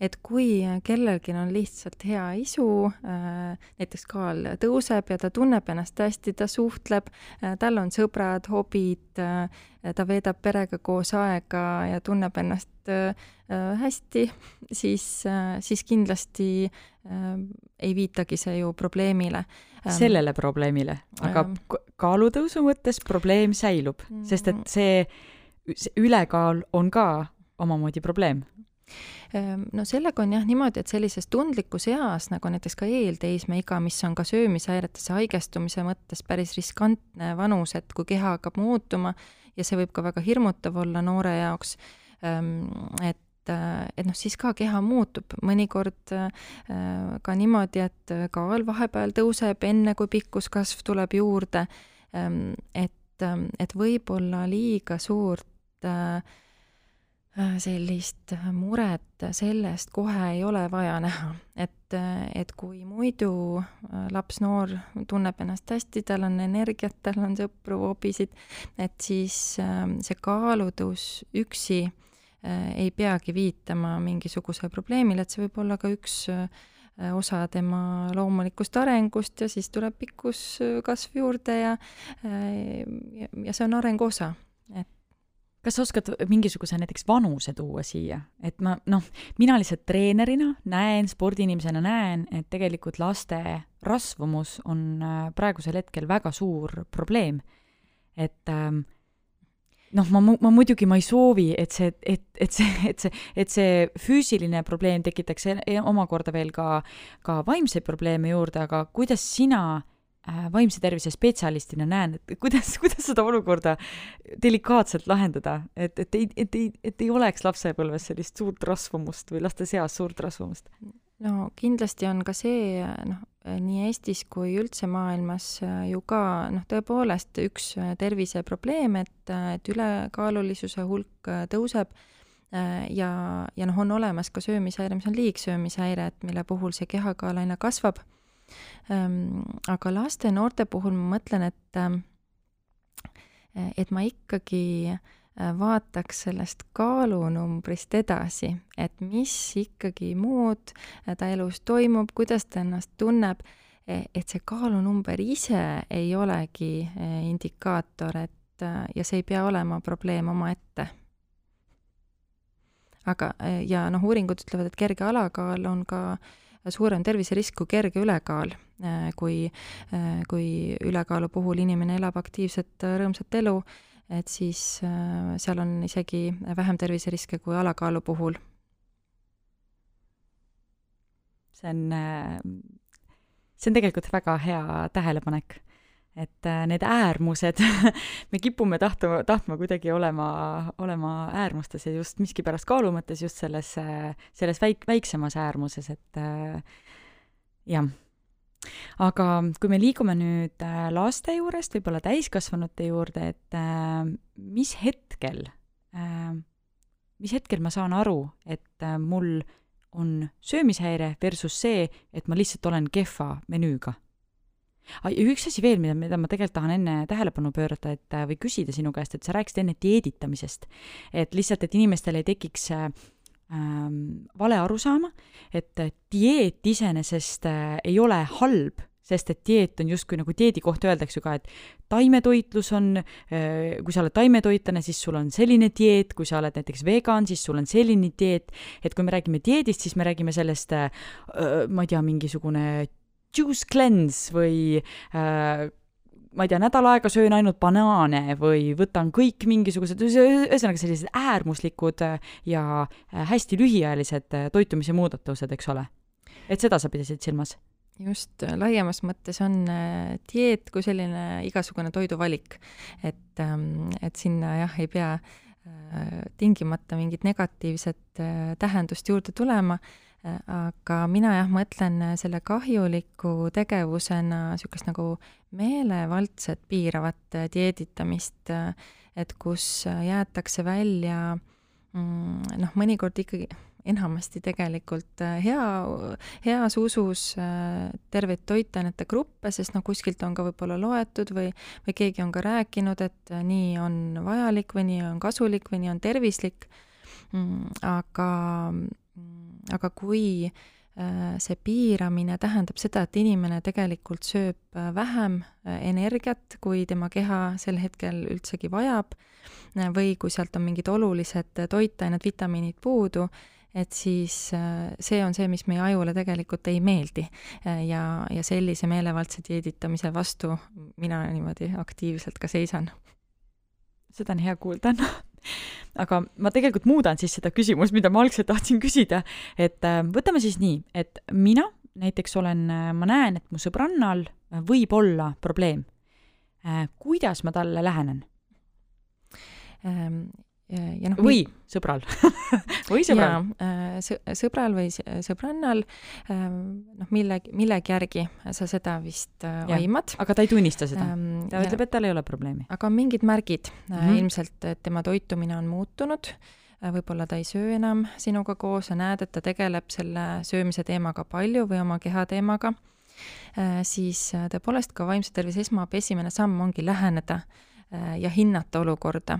et kui kellelgi on lihtsalt hea isu, äh, näiteks kaal tõuseb ja ta tunneb ennast hästi, ta suhtleb, äh, tal on sõbrad, hobid, ta veedab perega koos aega ja tunneb ennast hästi, siis, siis kindlasti ei viitagi see ju probleemile. sellele probleemile, aga kaalutõusu mõttes probleem säilub, sest et see ülekaal on ka omamoodi probleem no sellega on jah niimoodi, et sellises tundlikus eas, nagu näiteks ka eelteismeiga, mis on ka söömishäiretesse haigestumise mõttes päris riskantne vanus, et kui keha hakkab muutuma ja see võib ka väga hirmutav olla noore jaoks, ehm, et et noh, siis ka keha muutub, mõnikord äh, ka niimoodi, et kaal vahepeal tõuseb, enne kui pikkuskasv tuleb juurde, ehm, et, et võib-olla liiga suurt Äh, äh, sellist muret sellest kohe ei ole vaja näha, et, äh, et kui muidu laps, noor tunneb ennast hästi, tal on energiat, tal on sõpru, hobisid, et siis see kaalutõus üksi ei peagi viitama mingisugusele probleemile, et see võib olla ka üks osa tema loomulikust arengust ja siis tuleb pikkuskasv juurde ja, ja, ja see on arengu osa, et kas sa oskad mingisuguse näiteks vanuse tuua siia, et ma noh, mina lihtsalt treenerina näen, spordiinimesena näen, et tegelikult laste rasvumus on äh, praegusel hetkel väga suur probleem. et ähm, noh, ma, ma muidugi, ma ei soovi, et see, et, et see, et see, et see füüsiline probleem tekitaks e-, omakorda veel ka, ka vaimseid probleeme juurde, aga kuidas sina vaimse tervise spetsialistina näen, et kuidas, kuidas seda olukorda delikaatselt lahendada, et, et ei, et ei, et ei oleks lapsepõlves sellist suurt rasvumust või laste seas suurt rasvumust? no kindlasti on ka see, noh, nii Eestis kui üldse maailmas äh, ju ka noh, tõepoolest üks äh, terviseprobleem, et, et ülekaalulisuse hulk tõuseb ja, ja noh, on olemas ka söömishäire, mis on liigsöömishäire, et mille puhul see kehakaal aina kasvab aga laste ja noorte puhul ma mõtlen, et, ähm, et ma ikkagi äh, vaataks sellest kaalunumbrist edasi, et mis ikkagi muud äh, ta elus toimub, kuidas ta ennast tunneb, e, et see kaalunumber ise ei olegi indikaator, et ja see ei pea olema probleem omaette. Aga, ja noh, uuringud ütlevad, et kerge alakaal on ka äh, suurem terviserisk kui kerge ülekaal, äh, kui, äh, kui ülekaalu puhul inimene elab aktiivset rõõmsat elu, et siis äh, seal on isegi vähem terviseriske kui alakaalu puhul. see on, see on tegelikult väga hea tähelepanek. Et äh, need äärmused me kipume tahtma, tahtma kuidagi olema, olema äärmustes ja just miskipärast kaalu mõttes just selles, selles väik-, väiksemas äärmuses, et äh, jah. aga kui me liigume nüüd äh, laste juurest võib-olla täiskasvanute juurde, et mis hetkel mis hetkel ma saan aru, et mul on söömishäire versus see, et ma lihtsalt olen kehva menüüga ja üks asi veel, mida, mida ma tegelikult tahan enne tähelepanu pöörata, et või küsida sinu käest, et sa rääkisid enne dieeditamisest. et lihtsalt, et inimestel ei tekiks äh, vale arusaama, et dieet iseenesest äh, ei ole halb, sest et dieet on justkui nagu dieedi kohta öeldakse ju ka, et taimetoitlus on äh,, kui sa oled taimetoitlane, siis sul on selline dieet, kui sa oled näiteks vegan, siis sul on selline dieet, et kui me räägime dieedist, siis me räägime sellest äh,, ma ei tea, mingisugune juice cleanse või äh, ma ei tea, nädal aega söön ainult banaane või võtan kõik mingisugused, ühesõnaga sellised äärmuslikud äh, ja äh, hästi lühiajalised äh, toitumise muudatused, eks ole. et seda sa pidasid silmas? just, laiemas mõttes on dieet kui selline igasugune toiduvalik. et, ähm, et sinna jah, ei pea tingimata mingit negatiivset tähendust juurde tulema aga mina jah, mõtlen selle kahjuliku tegevusena niisugust nagu meelevaldset piiravat dieeditamist, et kus jäetakse välja mm, noh, mõnikord ikkagi enamasti tegelikult hea, heas usus terveid toitainete gruppe, sest noh, kuskilt on ka võib-olla loetud või, või keegi on ka rääkinud, et nii on vajalik või nii on kasulik või nii on tervislik, mm, aga aga kui äh, see piiramine tähendab seda, et inimene tegelikult sööb äh, vähem äh, energiat, kui tema keha sel hetkel üldsegi vajab, või kui sealt on mingid olulised toitained, vitamiinid puudu, et siis see on see, mis meie ajule tegelikult ei meeldi. ja, ja sellise meelevaldse dieeditamise vastu mina niimoodi aktiivselt ka seisan. seda on hea kuulda aga ma tegelikult muudan siis seda küsimust, mida ma algselt tahtsin küsida, et äh, võtame siis nii, et mina näiteks olen, äh, ma näen, et mu sõbrannal võib olla probleem. Äh, kuidas ma talle lähenen? Ja noh. või sõbral või sõbral. Äh, sõbral või sõbrannal, ähm, noh, mille, millegi järgi sa seda vist äh, ja, aimad. aga ta ei tunnista seda ähm,? ta ja, ütleb, et tal ei ole probleemi? aga on mingid märgid mm -hmm. ilmselt, et tema toitumine on muutunud, võib-olla ta ei söö enam sinuga koos, sa näed, et ta tegeleb selle söömise teemaga palju või oma keha teemaga, siis tõepoolest ka vaimse tervise esmaabi esimene samm ongi läheneda Äh, ja hinnata olukorda.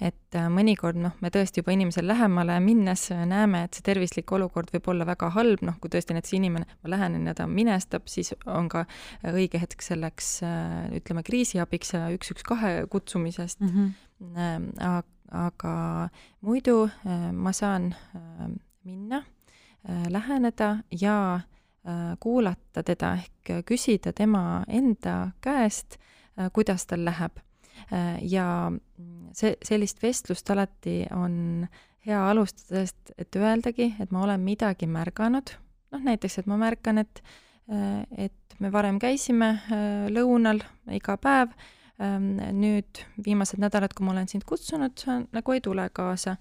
et äh, mõnikord noh, me tõesti juba inimesele lähemale minnes äh, näeme, et see tervislik olukord võib olla väga halb, noh kui tõesti näiteks inimene, ma lähenen ja ta minestab, siis on ka õige hetk selleks ütleme, kriisiabiks ja üks, üks, kahe kutsumisest mm. -hmm. aga muidu ma saan minna, läheneda ja kuulata teda ehk küsida tema enda käest, kuidas tal läheb Äh, ja see, sellist vestlust alati on hea alustada, sest et öeldagi, et ma olen midagi märganud, noh näiteks, et ma märkan, et äh, et me varem käisime äh, lõunal iga päev, ähm, nüüd viimased nädalad, kui ma olen sind kutsunud, sa nagu ei tule kaasa.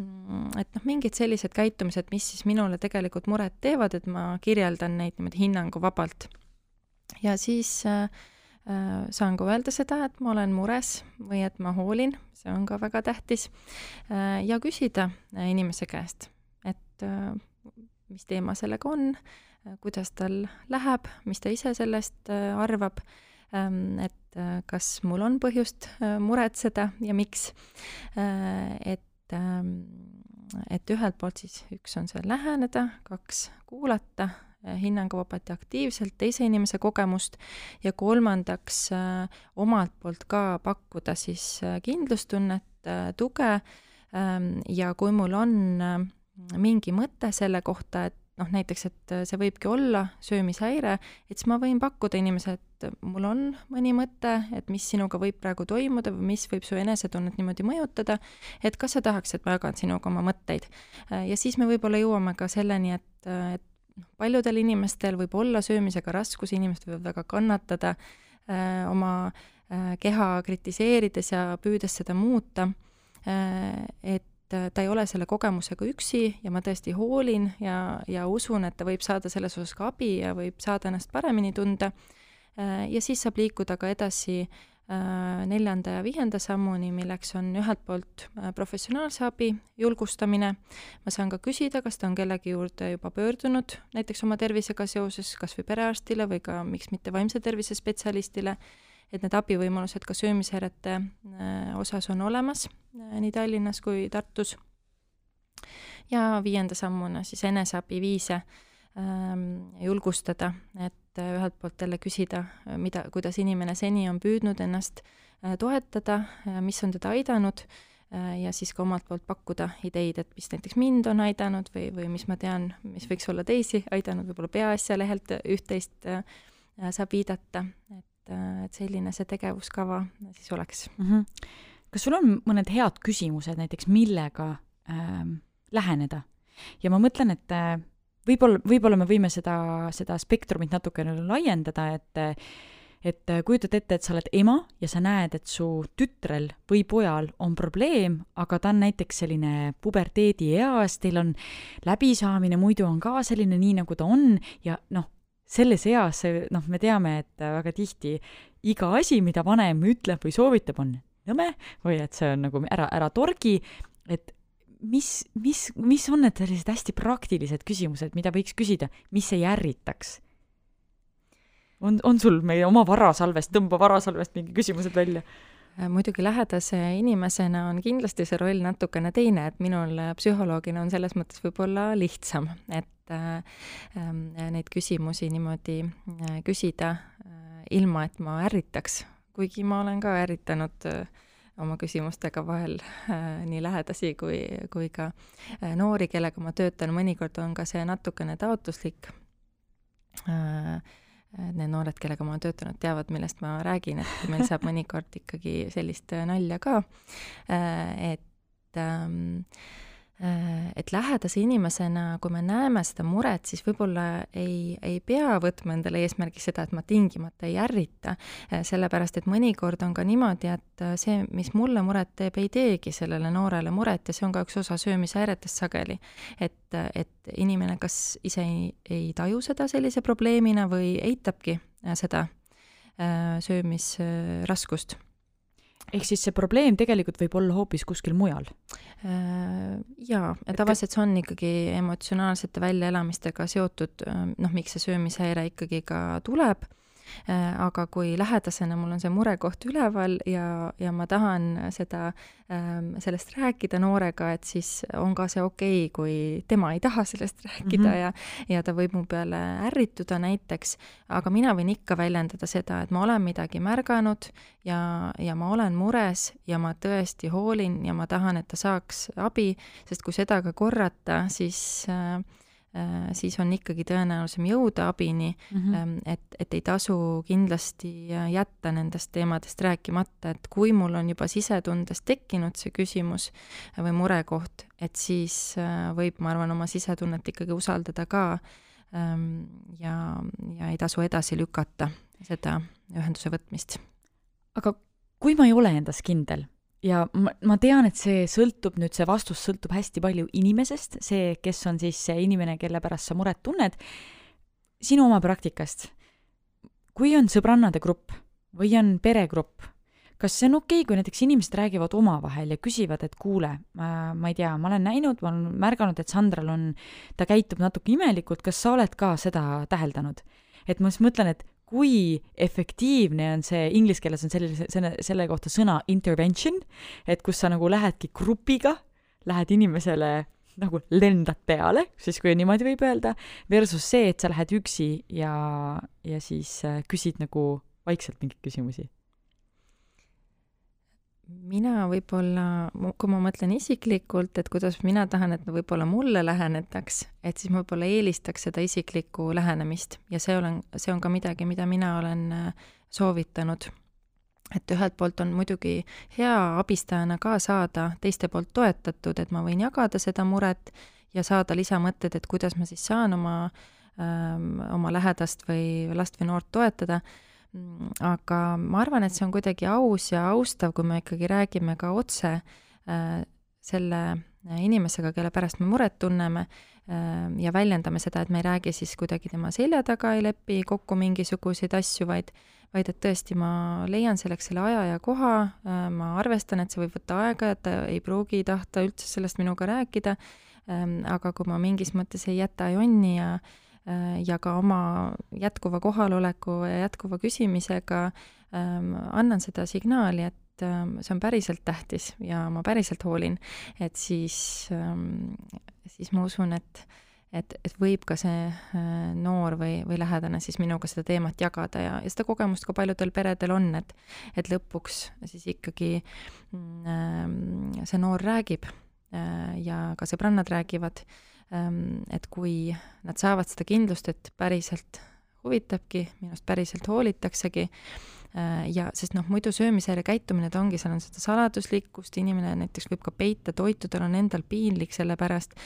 Mm, et noh, mingid sellised käitumised, mis siis minule tegelikult muret teevad, et ma kirjeldan neid niimoodi hinnanguvabalt. ja siis äh, Äh, saan ka öelda seda, et ma olen mures või et ma hoolin, see on ka väga tähtis, äh, ja küsida äh, inimese käest, et mis teema sellega on, kuidas tal läheb, mis ta ise sellest arvab, ähm, et kas mul on põhjust muretseda ja miks, et ähm, et ühelt poolt siis üks on see läheneda, kaks kuulata Äh, hinnanguvabalt ja aktiivselt teise inimese kogemust ja kolmandaks äh, omalt poolt ka pakkuda siis äh, kindlustunnet, tuge ähm, ja kui mul on mingi mõte selle kohta, et noh, näiteks, et see võibki olla söömishäire, et siis ma võin pakkuda inimesele, et mul on mõni mõte, et mis sinuga võib praegu toimuda või mis võib su enesetunnet niimoodi mõjutada, et kas sa tahaks, et ma jagan sinuga oma mõtteid. ja siis me võib-olla jõuame ka selleni, et, et paljudel inimestel võib olla söömisega raskusi, inimesed võivad väga kannatada oma keha kritiseerides ja püüdes seda muuta, et ta ei ole selle kogemusega üksi ja ma tõesti hoolin ja, ja usun, et ta võib saada selles osas ka abi ja võib saada ennast paremini tunda. ja siis saab liikuda ka edasi Äh, neljanda ja viienda sammuni, milleks on ühelt poolt äh, professionaalse abi julgustamine, ma saan ka küsida, kas ta on kellegi juurde juba pöördunud, näiteks oma tervisega seoses, kas või perearstile või ka miks mitte vaimse tervise spetsialistile, et need abivõimalused ka söömishäirete äh, osas on olemas nii Tallinnas kui Tartus. ja viienda sammuna siis eneseabiviise julgustada, et et ühelt poolt jälle küsida, mida, kuidas inimene seni on püüdnud ennast äh, toetada, mis on teda aidanud, äh, ja siis ka omalt poolt pakkuda ideid, et mis näiteks mind on aidanud või, või mis ma tean, mis võiks olla teisi aidanud, võib-olla Peaasja lehelt üht-teist äh, saab viidata, et, et selline see tegevuskava siis oleks mm. -hmm. kas sul on mõned head küsimused näiteks, millega äh, läheneda? ja ma mõtlen, et äh, võib-olla, võib-olla me võime seda, seda spektrumit natukene laiendada, et et kujutad ette, et sa oled ema ja sa näed, et su tütrel või pojal on probleem, aga ta on näiteks selline puberteedieas, teil on läbisaamine muidu on ka selline, nii nagu ta on ja noh, selles eas, noh, me teame, et väga tihti iga asi, mida vanem ütleb või soovitab, on nõme või et see on nagu ära, ära torgi, et mis, mis, mis on need sellised hästi praktilised küsimused, mida võiks küsida, mis ei ärritaks? on, on sul meie oma varasalvest, tõmba varasalvest mingi küsimused välja? Äh, muidugi lähedase inimesena on kindlasti see roll natukene teine, et minul psühholoogina on selles mõttes võib-olla lihtsam, et äh, äh, neid küsimusi niimoodi äh, küsida äh, ilma, et ma ärritaks, kuigi ma olen ka ärritanud äh, oma küsimustega vahel äh, nii lähedasi kui, kui ka äh, noori, kellega ma töötan, mõnikord on ka see natukene taotluslik äh,. Need noored, kellega ma olen töötanud, teavad, millest ma räägin, et meil saab mõnikord ikkagi sellist nalja ka et ähm, Äh, et lähedase inimesena, kui me näeme seda muret, siis võib-olla ei, ei pea võtma endale eesmärgiks seda, et ma tingimata ei ärrita, äh, sellepärast et mõnikord on ka niimoodi, et äh, see, mis mulle muret teeb, ei teegi sellele noorele muret ja see on ka üks osa söömishäiretest sageli. et, et inimene kas ise ei, ei taju seda sellise probleemina või eitabki seda söömisraskust ehk siis see probleem tegelikult võib olla hoopis kuskil mujal? Äh, jaa, tavaliselt see on ikkagi emotsionaalsete väljaelamistega seotud, äh, noh, miks see söömishäire ikkagi ka tuleb aga kui lähedasena mul on see murekoht üleval ja, ja ma tahan seda, ähm, sellest rääkida noorega, et siis on ka see okei okay,, kui tema ei taha sellest rääkida mm -hmm. ja, ja ta võib mu peale ärrituda näiteks, aga mina võin ikka väljendada seda, et ma olen midagi märganud ja, ja ma olen mures ja ma tõesti hoolin ja ma tahan, et ta saaks abi, sest kui seda ka korrata, siis äh, Äh, siis on ikkagi tõenäolisem jõuda abini mm, -hmm. et, et ei tasu kindlasti äh, jätta nendest teemadest rääkimata, et kui mul on juba sisetundes tekkinud see küsimus või murekoht, et siis äh, võib, ma arvan, oma sisetunnet ikkagi usaldada ka ähm, ja, ja ei tasu edasi lükata seda ühenduse võtmist. aga kui ma ei ole endas kindel ja ma, ma tean, et see sõltub nüüd, see vastus sõltub hästi palju inimesest, see, kes on siis see inimene, kelle pärast sa muret tunned, sinu oma praktikast. kui on sõbrannade grupp või on peregrupp, kas see on okei okay,, kui näiteks inimesed räägivad omavahel ja küsivad, et kuule, ma ei tea, ma olen näinud, ma olen märganud, et Sandral on, ta käitub natuke imelikult, kas sa oled ka seda täheldanud? et ma siis mõtlen, et kui efektiivne on see, inglise keeles on sellise, selle, selle kohta sõna intervention, et kus sa nagu lähedki grupiga, lähed inimesele nagu lendad peale, siis kui niimoodi võib öelda, versus see, et sa lähed üksi ja, ja siis äh, küsid nagu vaikselt mingeid küsimusi mina võib-olla, kui ma mõtlen isiklikult, et kuidas mina tahan, et võib-olla mulle lähenetaks, et siis ma võib-olla eelistaks seda isiklikku lähenemist ja see olen, see on ka midagi, mida mina olen äh, soovitanud. et ühelt poolt on muidugi hea abistajana ka saada teiste poolt toetatud, et ma võin jagada seda muret ja saada lisamõtted, et kuidas ma siis saan oma, ähm, oma lähedast või last või noort toetada aga ma arvan, et see on kuidagi aus ja austav, kui me ikkagi räägime ka otse äh, selle inimesega, kelle pärast me muret tunneme äh, ja väljendame seda, et me ei räägi siis kuidagi tema selja taga, ei lepi kokku mingisuguseid asju, vaid vaid et tõesti, ma leian selleks selle aja ja koha, äh, ma arvestan, et see võib võtta aega, et ta ei pruugi tahta üldse sellest minuga rääkida, aga kui ma mingis mõttes ei jäta jonni ja äh, ja ka oma jätkuva kohaloleku ja jätkuva küsimisega ähm, annan seda signaali, et ähm, see on päriselt tähtis ja ma päriselt hoolin, et siis, siis ma usun, et et, et võib ka see äh, noor või, või lähedane siis minuga seda teemat jagada ja, ja seda kogemust ka paljudel peredel on, et et lõpuks siis ikkagi mm, see noor räägib äh, ja ka sõbrannad räägivad, ähm, et kui nad saavad seda kindlust, et päriselt huvitabki, minust päriselt hoolitaksegi, Äh, ja sest noh, muidu söömishäire käitumine, ta ongi, seal on seda saladuslikkust, inimene näiteks võib ka peita toitu, tal on endal piinlik selle pärast,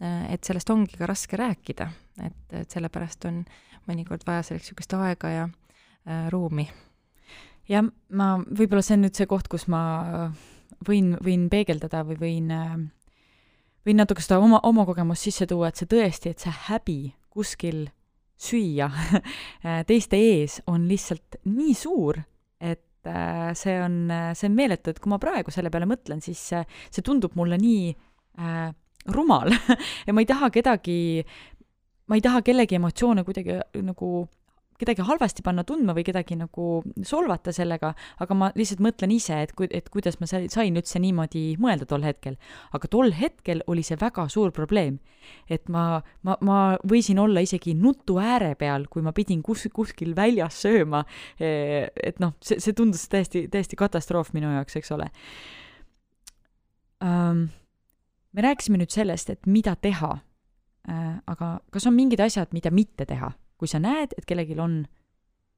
äh, et sellest ongi ka raske rääkida, et, et sellepärast on mõnikord vaja selleks niisugust aega ja äh, ruumi. jah, ma, võib-olla see on nüüd see koht, kus ma võin, võin peegeldada või võin võin natuke seda oma, oma kogemust sisse tuua, et see tõesti, et see häbi kuskil süüa teiste ees on lihtsalt nii suur, et äh, see on, see on meeletu, et kui ma praegu selle peale mõtlen, siis see tundub mulle nii äh, rumal ja ma ei taha kedagi, ma ei taha kellegi emotsioone kuidagi nagu kedagi halvasti panna tundma või kedagi nagu solvata sellega, aga ma lihtsalt mõtlen ise, et ku-, et kuidas ma sain üldse niimoodi mõelda tol hetkel. aga tol hetkel oli see väga suur probleem. et ma, ma, ma võisin olla isegi nutu ääre peal, kui ma pidin kus, kuskil väljas sööma, e, et noh, see, see tundus täiesti, täiesti katastroof minu jaoks, eks ole um,. me rääkisime nüüd sellest, et mida teha aga kas on mingid asjad, mida mitte teha? Kui sa näed, et kellelgi on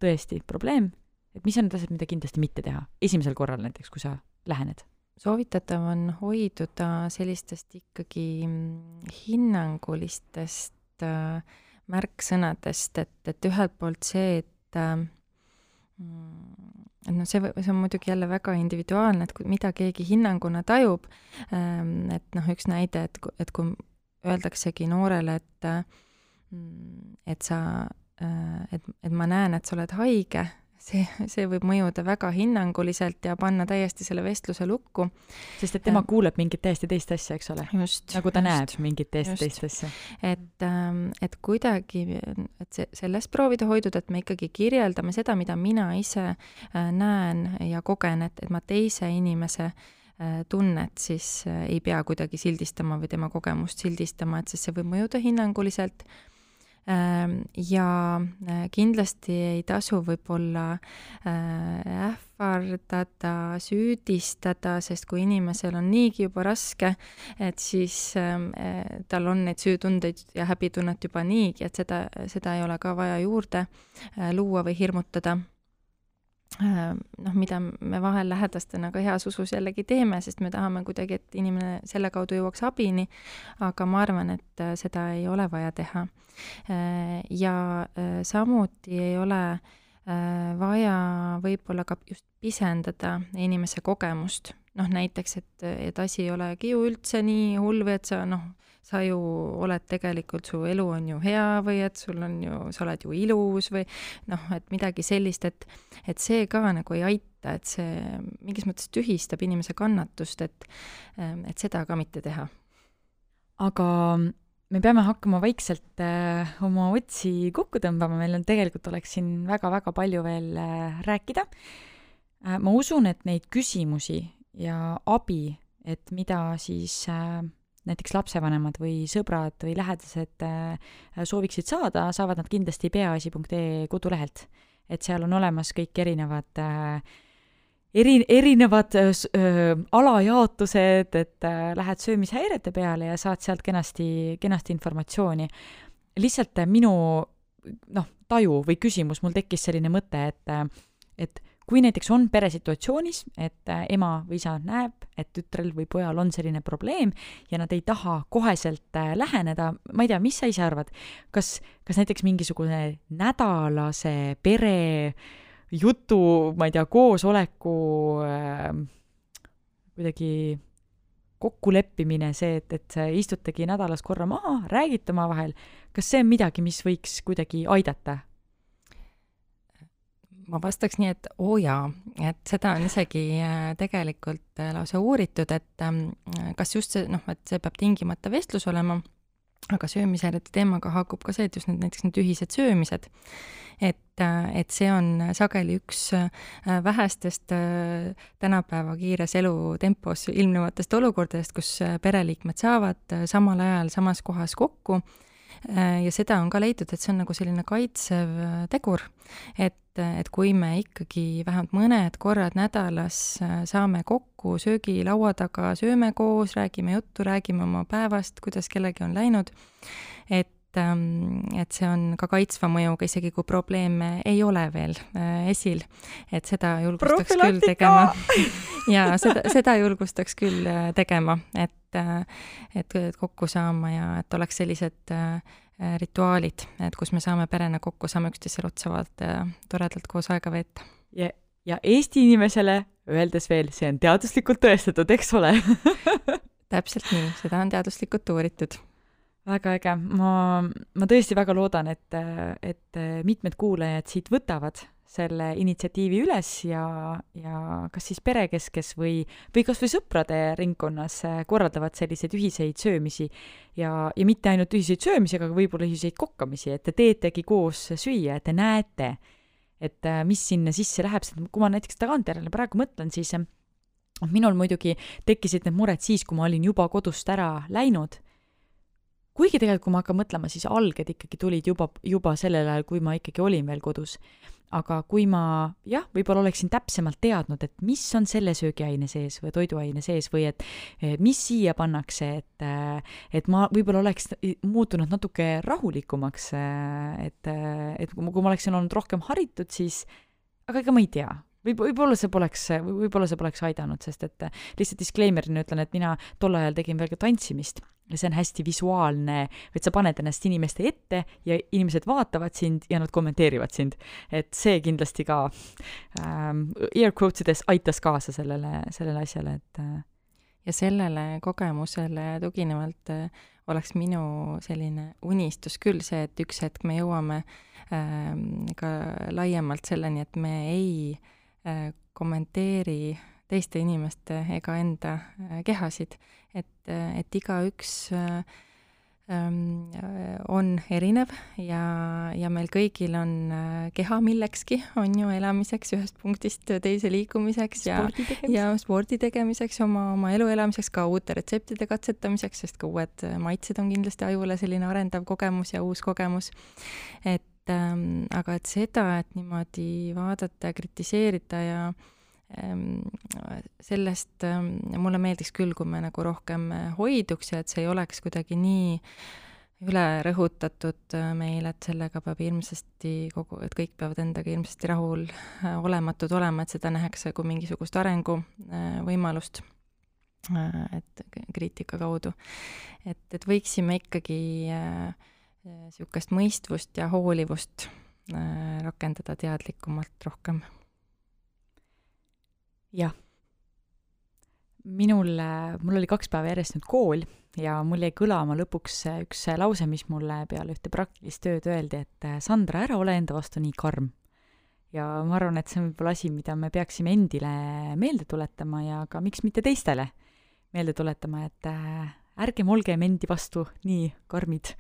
tõesti probleem, et mis on need asjad, mida kindlasti mitte teha, esimesel korral näiteks, kui sa lähened? soovitatav on hoiduda sellistest ikkagi mm, hinnangulistest äh, märksõnadest, et, et ühelt poolt see, et äh, et noh, see, see on muidugi jälle väga individuaalne, et kui, mida keegi hinnanguna tajub, ähm, et noh, üks näide, et, et kui öeldaksegi noorele, et äh, Mm, et sa, äh, et, et ma näen, et sa oled haige, see, see võib mõjuda väga hinnanguliselt ja panna täiesti selle vestluse lukku. sest et tema ja, kuuleb mingit täiesti teist asja, eks ole? nagu ta just, näeb mingit täiesti teist asja. et, ähm, et kuidagi, et see, sellest proovida hoiduda, et me ikkagi kirjeldame seda, mida mina ise äh, näen ja kogen, et, et ma teise inimese äh, tunnet siis ei pea kuidagi sildistama või tema kogemust sildistama, et sest see võib mõjuda hinnanguliselt ja äh, kindlasti ei tasu võib-olla äh, ähvardada, süüdistada, sest kui inimesel on niigi juba raske, et siis ähm, äh, tal on neid süütundeid ja häbitunnet juba niigi, et seda, seda ei ole ka vaja juurde luua või hirmutada noh, mida me vahel lähedastena ka heas usus jällegi teeme, sest me tahame kuidagi, et inimene selle kaudu jõuaks abini, aga ma arvan, et äh, seda ei ole vaja teha. Äh, ja samuti ei ole vaja võib-olla ka just pisendada inimese kogemust, noh näiteks, et, et asi ei olegi ju üldse nii hull või et sa noh, sa ju oled tegelikult, su elu on ju hea või et sul on ju, sa oled ju ilus või noh, et midagi sellist, et, et see ka nagu ei aita, et see mingis mõttes tühistab inimese kannatust, et, et seda ka mitte teha. aga me peame hakkama vaikselt äh, oma otsi kokku tõmbama, meil on tegelikult oleks siin väga-väga palju veel äh, rääkida äh,. ma usun, et neid küsimusi ja abi, et mida siis äh, näiteks lapsevanemad või sõbrad või lähedased äh, sooviksid saada, saavad nad kindlasti peaasi.ee kodulehelt. et seal on olemas kõik erinevad äh, eri, erinevad öö, äh, alajaotused, et äh, lähed söömishäirete peale ja saad sealt kenasti, kenasti informatsiooni. lihtsalt minu noh, taju või küsimus, mul tekkis selline mõte, et, et kui näiteks on peresituatsioonis, et äh, ema või isa näeb, et tütrel või pojal on selline probleem ja nad ei taha koheselt äh, läheneda, ma ei tea, mis sa ise arvad, kas, kas näiteks mingisugune nädalase pere jutu, ma ei tea, koosoleku äh, kuidagi kokkuleppimine, see, et, et istutegi nädalas korra maha, räägite omavahel, kas see on midagi, mis võiks kuidagi aidata? Ma vastaks nii, et oo oh jaa, et seda on isegi äh, tegelikult äh, lausa uuritud, et ähm, kas just see, noh, et see peab tingimata vestlus olema, aga söömisjärjete teemaga haakub ka see, et just need näiteks need ühised söömised, et, äh, et see on sageli üks vähestest tänapäeva kiires elutempos ilmnevatest olukordadest, kus pereliikmed saavad samal ajal samas kohas kokku ja seda on ka leitud, et see on nagu selline kaitsev äh, tegur, et, et kui me ikkagi vähemalt mõned korrad nädalas äh, saame kokku söögilaua taga, sööme koos, räägime juttu, räägime oma päevast, kuidas kellelgi on läinud, et ähm, et see on ka kaitsva mõjuga, isegi kui probleeme ei ole veel äh, esil. et seda julgustaks küll tegema. ja seda, seda julgustaks küll tegema, et et, et, et kokku saama ja et oleks sellised äh, rituaalid, et kus me saame perena kokku, saame üksteisele otsa vaadata ja toredalt koos aega veeta. ja, ja Eesti inimesele öeldes veel, see on teaduslikult tõestatud, eks ole. Täpselt nii, seda on teaduslikult uuritud. Väga äge, ma, ma tõesti väga loodan, et, et mitmed kuulajad siit võtavad selle initsiatiivi üles ja, ja kas siis perekeskes või, või kas või sõprade ringkonnas äh, korraldavad selliseid ühiseid söömisi. Ja, ja mitte ainult ühiseid söömisi, aga võib-olla ühiseid kokkamisi, et te teetegi koos süüa, et te näete, et äh, mis sinna sisse läheb, sest kui ma näiteks tagantjärele praegu mõtlen, siis äh, minul muidugi tekkisid need mured siis, kui ma olin juba kodust ära läinud kuigi tegelikult, kui ma hakkan mõtlema, siis alged ikkagi tulid juba, juba sellel ajal, kui ma ikkagi olin veel kodus. Aga kui ma jah, võib-olla oleksin täpsemalt teadnud, et mis on selle söögiaine sees või toiduaine sees või et mis siia pannakse, et et ma võib-olla oleks muutunud natuke rahulikumaks, et, et kui ma, kui ma oleksin olnud rohkem haritud, siis aga ega ma ei tea, võib, võib-olla see poleks, võib-olla see poleks aidanud, sest et lihtsalt disclaimer'ina ütlen, et mina tol ajal tegin veel ka tantsimist ja see on hästi visuaalne, et sa paned ennast inimeste ette ja inimesed vaatavad sind ja nad kommenteerivad sind. et see kindlasti ka ähm, air quotes ides aitas kaasa sellele, sellele asjale, et äh, ja sellele kogemusele tuginevalt äh, oleks minu selline unistus küll see, et üks hetk me jõuame äh, ka laiemalt selleni, et me ei äh, kommenteeri teiste inimeste ega enda äh, kehasid, et, äh, et igaüks äh, ähm, on erinev ja, ja meil kõigil on keha millekski, on ju, elamiseks, ühest punktist teise liikumiseks ja, ja spordi tegemiseks, oma, oma elu elamiseks, ka uute retseptide katsetamiseks, sest ka uued maitsed on kindlasti ajule selline arendav kogemus ja uus kogemus. et ähm, aga et seda, et niimoodi vaadata ja kritiseerida ja äh, Ehm, sellest ehm, mulle meeldiks küll, kui me nagu rohkem eh, hoiduks ja et see ei oleks kuidagi nii üle rõhutatud eh, meil, et sellega peab hirmsasti kogu, et kõik peavad endaga hirmsasti rahul eh, olematud olema, et seda nähakse kui mingisugust arenguvõimalust, et kriitika kaudu. et, et võiksime ikkagi niisugust mõistvust ja hoolivust rakendada teadlikumalt rohkem jah. minul, mul oli kaks päeva järjest nüüd kool ja mul jäi kõlama lõpuks üks lause, mis mulle peale ühte praktilist tööd öeldi, et Sandra, ära ole enda vastu nii karm. ja ma arvan, et see on võib-olla asi, mida me peaksime endile meelde tuletama ja ka miks mitte teistele meelde tuletama, et äh, ärgem olgem endi vastu nii karmid,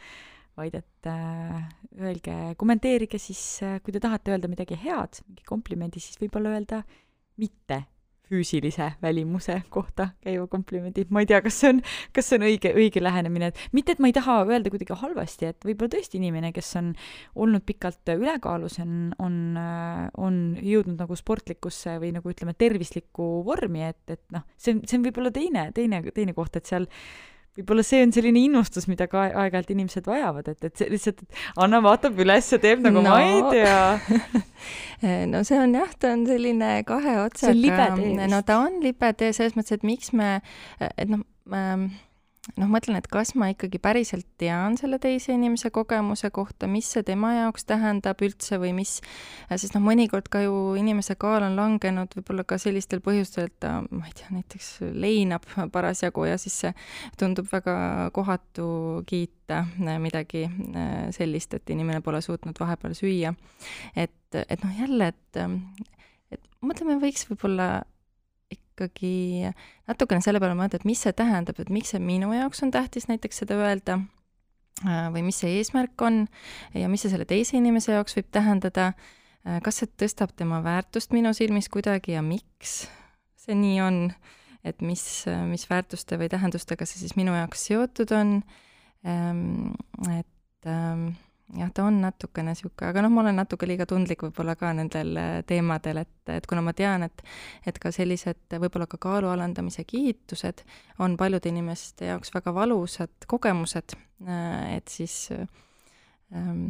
vaid et äh, öelge, kommenteerige siis, äh, kui te tahate öelda midagi head, mingi komplimendi, siis võib-olla öelda mitte füüsilise välimuse kohta käiva komplimendi, ma ei tea, kas see on, kas see on õige, õige lähenemine, et mitte, et ma ei taha öelda kuidagi halvasti, et võib-olla tõesti inimene, kes on olnud pikalt ülekaalus, on, on, on jõudnud nagu sportlikusse või nagu ütleme, tervislikku vormi, et, et noh, see on, see on võib-olla teine, teine, teine koht, et seal võib-olla see on selline innustus, mida ka aeg-ajalt inimesed vajavad, et, et see lihtsalt, et Anna vaatab üles ja teeb nagu no. ma ei tea no see on jah, ta on selline kahe otsaga. no ta on libe tee selles mõttes, et miks me, et noh ähm,, noh, mõtlen, et kas ma ikkagi päriselt tean selle teise inimese kogemuse kohta, mis see tema jaoks tähendab üldse või mis, sest noh, mõnikord ka ju inimese kaal on langenud võib-olla ka sellistel põhjustel, et ta, ma ei tea, näiteks leinab parasjagu ja siis see tundub väga kohatu kiita midagi sellist, et inimene pole suutnud vahepeal süüa. et, et noh, jälle, et, et mõtleme, võiks võib-olla ikkagi natukene selle peale mõelda, et mis see tähendab, et miks see minu jaoks on tähtis näiteks seda öelda äh, või mis see eesmärk on ja mis see selle teise inimese jaoks võib tähendada, äh, kas see tõstab tema väärtust minu silmis kuidagi ja miks see nii on, et mis, mis väärtuste või tähendustega see siis minu jaoks seotud on, ähm, et ähm, jah, ta on natukene niisugune, aga noh, ma olen natuke liiga tundlik võib-olla ka nendel äh, teemadel, et, et kuna ma tean, et et ka sellised võib-olla ka kaalu alandamise kiitused on paljude inimeste jaoks väga valusad kogemused, äh, et siis ähm,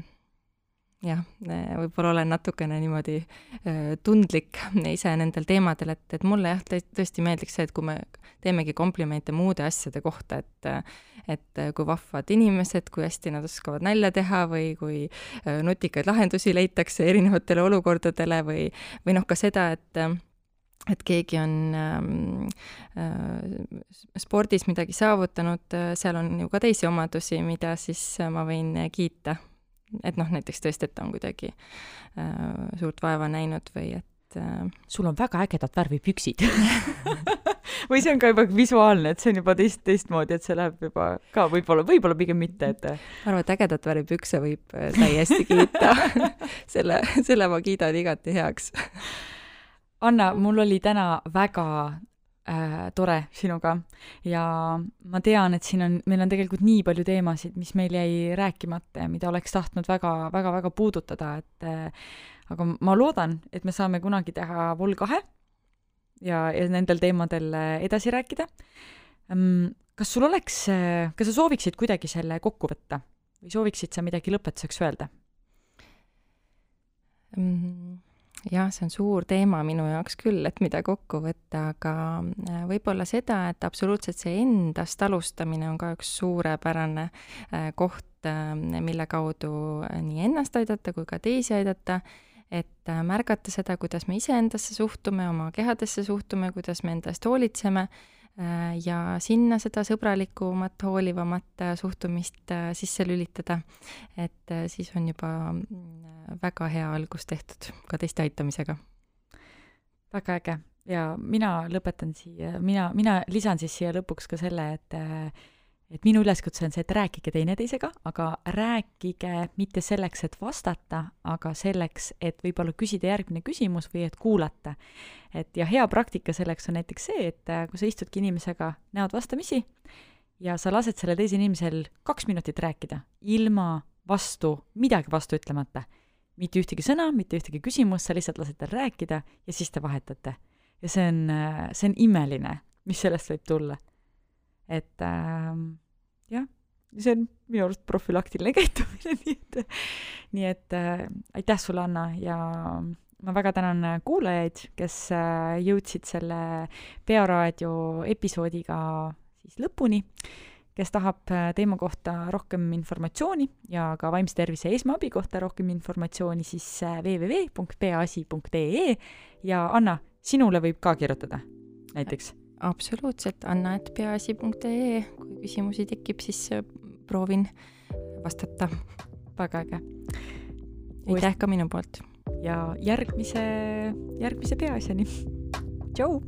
jah, võib-olla olen natukene niimoodi äh, tundlik ise nendel teemadel, et, et mulle jah, tõesti meeldiks see, et kui me teemegi komplimente muude asjade kohta, et et kui vahvad inimesed, kui hästi nad oskavad nalja teha või kui äh, nutikaid lahendusi leitakse erinevatele olukordadele või, või noh, ka seda, et et keegi on äh, spordis midagi saavutanud, seal on ju ka teisi omadusi, mida siis ma võin kiita et noh, näiteks tõesti, et ta on kuidagi äh, suurt vaeva näinud või et äh... sul on väga ägedat värvi püksid või see on ka juba visuaalne, et see on juba teist, teistmoodi, et see läheb juba ka võib-olla, võib-olla pigem mitte, et ma arvan, et ägedat värvi pükse võib äh, täiesti kiita. Selle, selle ma kiidan igati heaks. Anna, mul oli täna väga äh, tore sinuga ja ma tean, et siin on, meil on tegelikult nii palju teemasid, mis meil jäi rääkimata ja mida oleks tahtnud väga, väga, väga puudutada, et äh, aga ma loodan, et me saame kunagi teha Vol kahe ja, ja nendel teemadel äh, edasi rääkida ähm,. kas sul oleks, äh, kas sa sooviksid kuidagi selle kokku võtta või sooviksid sa midagi lõpetuseks öelda mm.? Jah, see on suur teema minu jaoks küll, et mida kokku võtta, aga äh, võib-olla seda, et absoluutselt see endast alustamine on ka üks suurepärane äh, koht, äh, mille kaudu nii ennast aidata kui ka teisi aidata, et märgata seda, kuidas me iseendasse suhtume, oma kehadesse suhtume, kuidas me enda eest hoolitseme ja sinna seda sõbralikumat, hoolivamat äh, suhtumist äh, sisse lülitada. et siis on juba mm, väga hea algus tehtud ka teiste aitamisega. väga äge ja mina lõpetan siia, mina, mina lisan siis siia lõpuks ka selle, et et minu üleskutse on see, et rääkige teineteisega, aga rääkige mitte selleks, et vastata, aga selleks, et võib-olla küsida järgmine küsimus või et kuulata. et ja hea praktika selleks on näiteks see, et äh, kui sa istudki inimesega näod vastamisi ja sa lased sellel teisel inimesel kaks minutit rääkida, ilma vastu, midagi vastu ütlemata, mitte ühtegi sõna, mitte ühtegi küsimust, sa lihtsalt lased tal rääkida ja siis te vahetate. ja see on, äh, see on imeline, mis sellest võib tulla et äh, jah, see on minu arust profülaktiline käitumine, nii et, nii et äh, aitäh sulle, Anna, ja ma väga tänan kuulajaid, kes äh, jõudsid selle Pearaadio episoodiga siis lõpuni. kes tahab äh, teema kohta rohkem informatsiooni ja ka vaimse tervise esmaabi kohta rohkem informatsiooni, siis äh, www.peaasi.ee ja Anna, sinule võib ka kirjutada näiteks absoluutselt, anna.peaasi.ee, kui küsimusi tekib, siis äh, proovin vastata. väga äge. aitäh ka minu poolt. ja järgmise, järgmise peaasjani. tšau